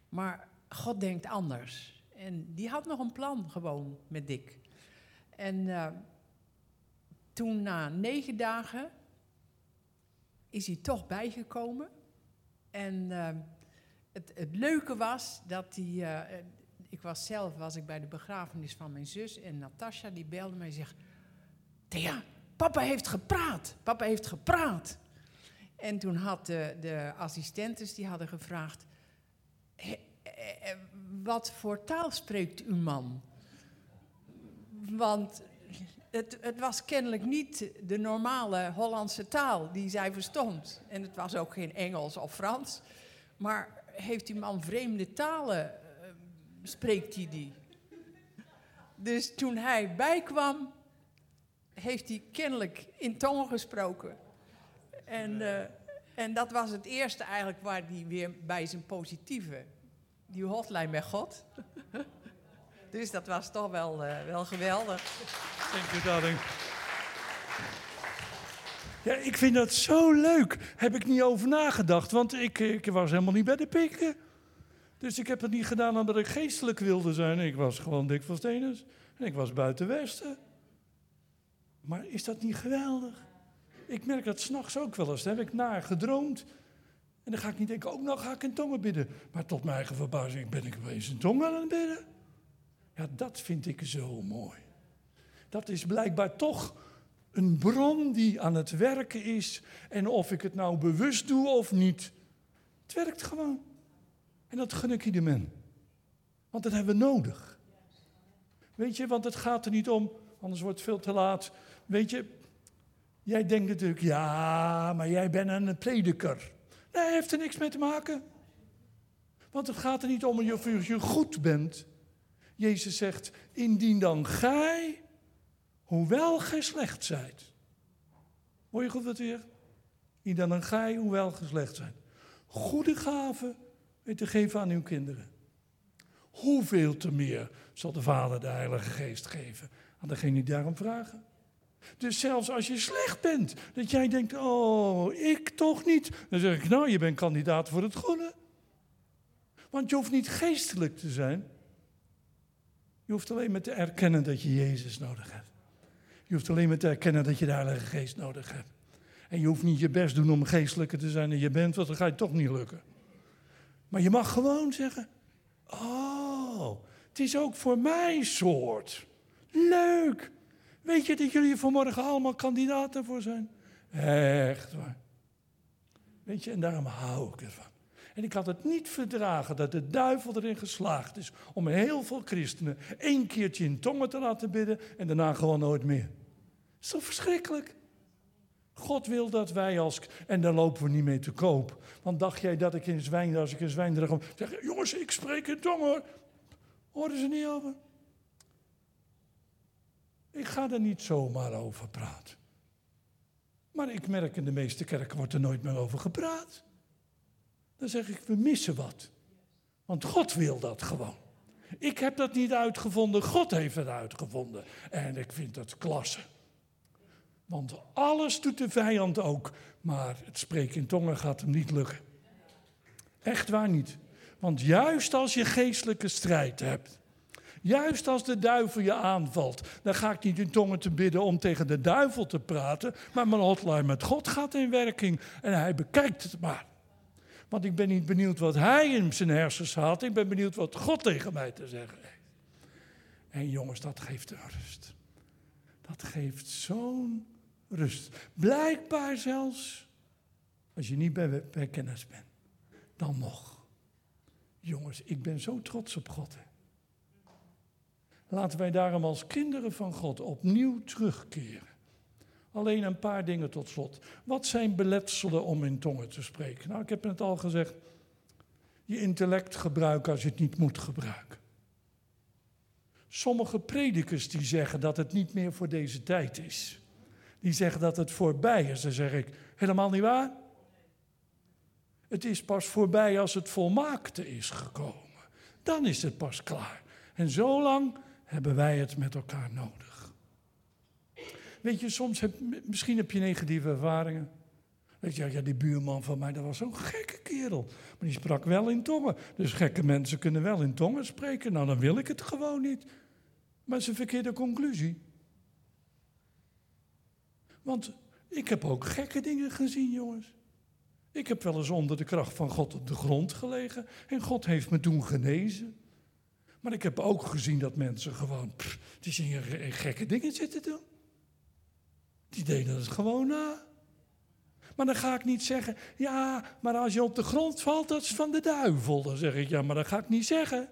Maar God denkt anders. En die had nog een plan gewoon met Dick. En uh, toen na negen dagen is hij toch bijgekomen. En uh, het, het, leuke was dat hij. Uh, ik was zelf was ik bij de begrafenis van mijn zus en Natasja die belde mij en zegt: Thea, papa heeft gepraat. Papa heeft gepraat. En toen had de, de assistentes die hadden gevraagd: Wat voor taal spreekt uw man? Want het, het, was kennelijk niet de normale Hollandse taal die zij verstond. En het was ook geen Engels of Frans. Maar heeft die man vreemde talen, uh, spreekt hij die? Dus toen hij bijkwam, heeft hij kennelijk in tongen gesproken. En, uh, en dat was het eerste eigenlijk waar hij weer bij zijn positieve, die hotline bij God. dus dat was toch wel, uh, wel geweldig. Dank je, darling. Ja, ik vind dat zo leuk. Heb ik niet over nagedacht, want ik, ik was helemaal niet bij de pikken. Dus ik heb het niet gedaan omdat ik geestelijk wilde zijn. Ik was gewoon dik van Stenens en ik was buiten Westen. Maar is dat niet geweldig? Ik merk dat s'nachts ook wel eens. Daar heb ik naar gedroomd. En dan ga ik niet denken, ook nou ga ik in tongen bidden. Maar tot mijn eigen verbazing ben ik opeens in tongen aan het bidden. Ja, dat vind ik zo mooi. Dat is blijkbaar toch een bron die aan het werken is. En of ik het nou bewust doe of niet, het werkt gewoon. En dat gun ik iedereen. Want dat hebben we nodig. Weet je, want het gaat er niet om, anders wordt het veel te laat. Weet je, jij denkt natuurlijk, ja, maar jij bent een prediker. Nee, heeft er niks mee te maken. Want het gaat er niet om of je goed bent. Jezus zegt, indien dan gij hoewel gij slecht zijt. Hoor je goed wat weer? In dan gij, hoewel gij slecht zijt. Goede gaven weet te geven aan uw kinderen. Hoeveel te meer zal de Vader de Heilige Geest geven aan degene die daarom vragen? Dus zelfs als je slecht bent, dat jij denkt, oh, ik toch niet. Dan zeg ik, nou, je bent kandidaat voor het goede. Want je hoeft niet geestelijk te zijn. Je hoeft alleen maar te erkennen dat je Jezus nodig hebt. Je hoeft alleen maar te erkennen dat je de Heilige Geest nodig hebt. En je hoeft niet je best doen om geestelijker te zijn dan je bent, want dan ga je toch niet lukken. Maar je mag gewoon zeggen: Oh, het is ook voor mijn soort. Leuk. Weet je dat jullie vanmorgen allemaal kandidaten voor zijn? Echt waar. Weet je, en daarom hou ik ervan. En ik had het niet verdragen dat de duivel erin geslaagd is om heel veel christenen één keertje in tongen te laten bidden en daarna gewoon nooit meer. Is verschrikkelijk? God wil dat wij als. En daar lopen we niet mee te koop. Want dacht jij dat ik in zwijn, als ik in zwijn draag, zeg: jongens, ik spreek in tongen hoor. Hoorden ze niet over? Ik ga er niet zomaar over praten. Maar ik merk in de meeste kerken wordt er nooit meer over gepraat. Dan zeg ik, we missen wat. Want God wil dat gewoon. Ik heb dat niet uitgevonden, God heeft het uitgevonden. En ik vind dat klasse. Want alles doet de vijand ook. Maar het spreken in tongen gaat hem niet lukken. Echt waar niet. Want juist als je geestelijke strijd hebt, juist als de duivel je aanvalt, dan ga ik niet in tongen te bidden om tegen de duivel te praten, maar mijn hotline met God gaat in werking en hij bekijkt het maar. Want ik ben niet benieuwd wat hij in zijn hersens had. Ik ben benieuwd wat God tegen mij te zeggen heeft. En jongens, dat geeft rust. Dat geeft zo'n rust. Blijkbaar zelfs als je niet bij, kennis bent. Dan nog. Jongens, ik ben zo trots op God. Laten wij daarom als kinderen van God opnieuw terugkeren. Alleen een paar dingen tot slot. Wat zijn beletselen om in tongen te spreken? Nou, ik heb het al gezegd. Je intellect gebruiken als je het niet moet gebruiken. Sommige predikers die zeggen dat het niet meer voor deze tijd is. Die zeggen dat het voorbij is. Dan zeg ik, helemaal niet waar. Het is pas voorbij als het volmaakte is gekomen. Dan is het pas klaar. En zo lang hebben wij het met elkaar nodig. Weet je, soms heb, misschien heb je negatieve ervaringen. Weet je, ja, die buurman van mij, dat was zo'n gekke kerel. Maar die sprak wel in tongen. Dus gekke mensen kunnen wel in tongen spreken. Nou, dan wil ik het gewoon niet. Maar het is een verkeerde conclusie. Want ik heb ook gekke dingen gezien, jongens. Ik heb wel eens onder de kracht van God op de grond gelegen. En God heeft me toen genezen. Maar ik heb ook gezien dat mensen gewoon, pff, die zingen gekke dingen zitten doen. Die deden het gewoon na. Maar dan ga ik niet zeggen, ja, maar als je op de grond valt, dat is van de duivel. Dan zeg ik, ja, maar dat ga ik niet zeggen.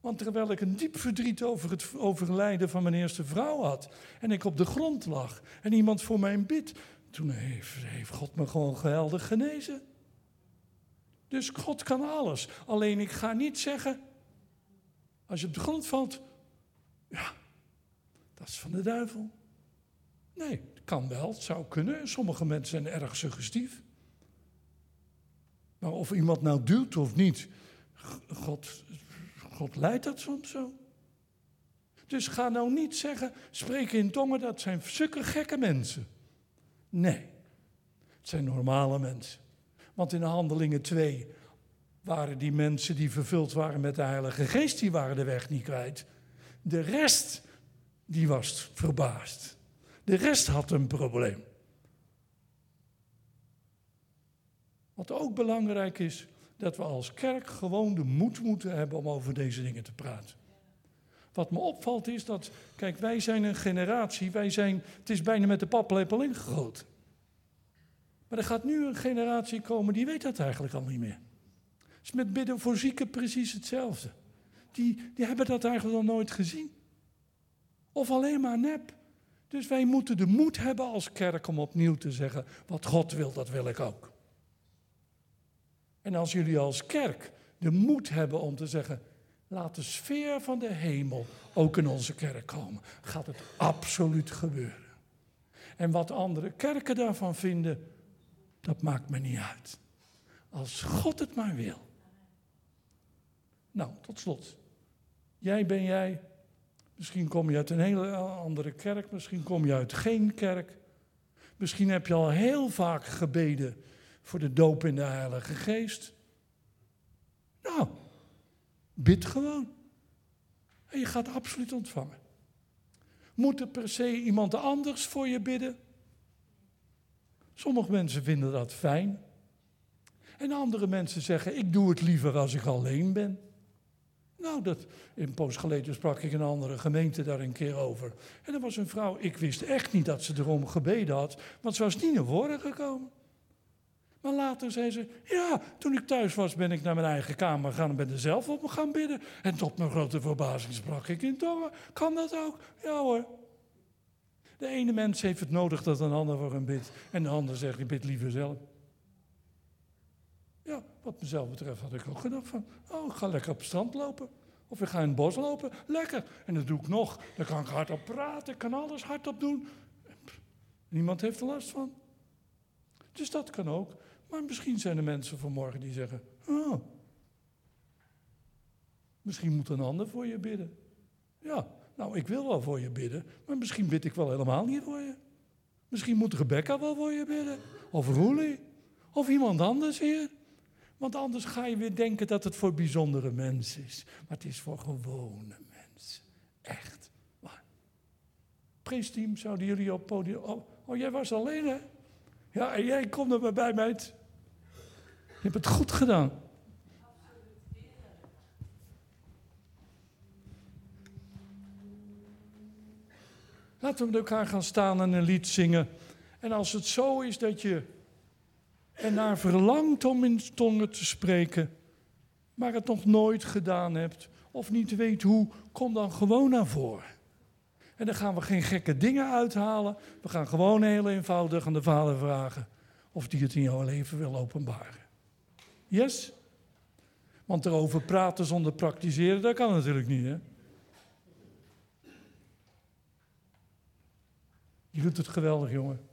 Want terwijl ik een diep verdriet over het overlijden van mijn eerste vrouw had. En ik op de grond lag. En iemand voor mij bidt. Toen heeft, heeft God me gewoon geweldig genezen. Dus God kan alles. Alleen ik ga niet zeggen. Als je op de grond valt. Ja, dat is van de duivel. Nee, kan wel, het zou kunnen. Sommige mensen zijn erg suggestief. Maar of iemand nou duwt of niet, God, God leidt dat soms zo. Dus ga nou niet zeggen, spreken in tongen, dat zijn zulke gekke mensen. Nee, het zijn normale mensen. Want in de Handelingen 2 waren die mensen die vervuld waren met de Heilige Geest, die waren de weg niet kwijt. De rest, die was verbaasd. De rest had een probleem. Wat ook belangrijk is, dat we als kerk gewoon de moed moeten hebben om over deze dingen te praten. Wat me opvalt is dat, kijk, wij zijn een generatie, wij zijn, het is bijna met de paplepel ingegoten. Maar er gaat nu een generatie komen die weet dat eigenlijk al niet meer. Is met bidden voor zieken precies hetzelfde. Die, die hebben dat eigenlijk nog nooit gezien. Of alleen maar nep. Dus wij moeten de moed hebben als kerk om opnieuw te zeggen, wat God wil, dat wil ik ook. En als jullie als kerk de moed hebben om te zeggen, laat de sfeer van de hemel ook in onze kerk komen, gaat het absoluut gebeuren. En wat andere kerken daarvan vinden, dat maakt me niet uit. Als God het maar wil. Nou, tot slot. Jij ben jij, Misschien kom je uit een hele andere kerk, misschien kom je uit geen kerk. Misschien heb je al heel vaak gebeden voor de doop in de Heilige Geest. Nou, bid gewoon. En je gaat absoluut ontvangen. Moet er per se iemand anders voor je bidden? Sommige mensen vinden dat fijn. En andere mensen zeggen: Ik doe het liever als ik alleen ben. Nou, dat, een poos geleden sprak ik een andere gemeente daar een keer over. En er was een vrouw, ik wist echt niet dat ze erom gebeden had, want ze was niet naar voren gekomen. Maar later zei ze, ja, toen ik thuis was ben ik naar mijn eigen kamer gaan en ben er zelf op me gaan bidden. En tot mijn grote verbazing sprak ik in tongen. Kan dat ook? Ja hoor. De ene mens heeft het nodig dat een ander voor hem bidt. En de ander zegt, ik bid liever zelf. Wat mezelf betreft had ik ook gedacht van, oh, ik ga lekker op het strand lopen. Of ik ga in het bos lopen, lekker. En dat doe ik nog. Dan kan ik hardop praten, ik kan alles hardop doen. Niemand heeft er last van. Dus dat kan ook. Maar misschien zijn er mensen vanmorgen die zeggen, oh, misschien moet een ander voor je bidden. Ja, nou, ik wil wel voor je bidden, maar misschien bid ik wel helemaal niet voor je. Misschien moet Rebecca wel voor je bidden. Of Roelie. Of iemand anders hier. Want anders ga je weer denken dat het voor bijzondere mensen is. Maar het is voor gewone mensen. Echt. Maar. Priesteam, zouden jullie op podium. Oh, oh, jij was alleen, hè? Ja, en jij komt er maar bij, meid. Je hebt het goed gedaan. Laten we met elkaar gaan staan en een lied zingen. En als het zo is dat je en naar verlangt om in tongen te spreken, maar het nog nooit gedaan hebt of niet weet hoe, kom dan gewoon naar voren. En dan gaan we geen gekke dingen uithalen. We gaan gewoon heel eenvoudig aan de Vader vragen of die het in jouw leven wil openbaren. Yes? Want erover praten zonder praktiseren, dat kan natuurlijk niet, hè? Je doet het geweldig, jongen.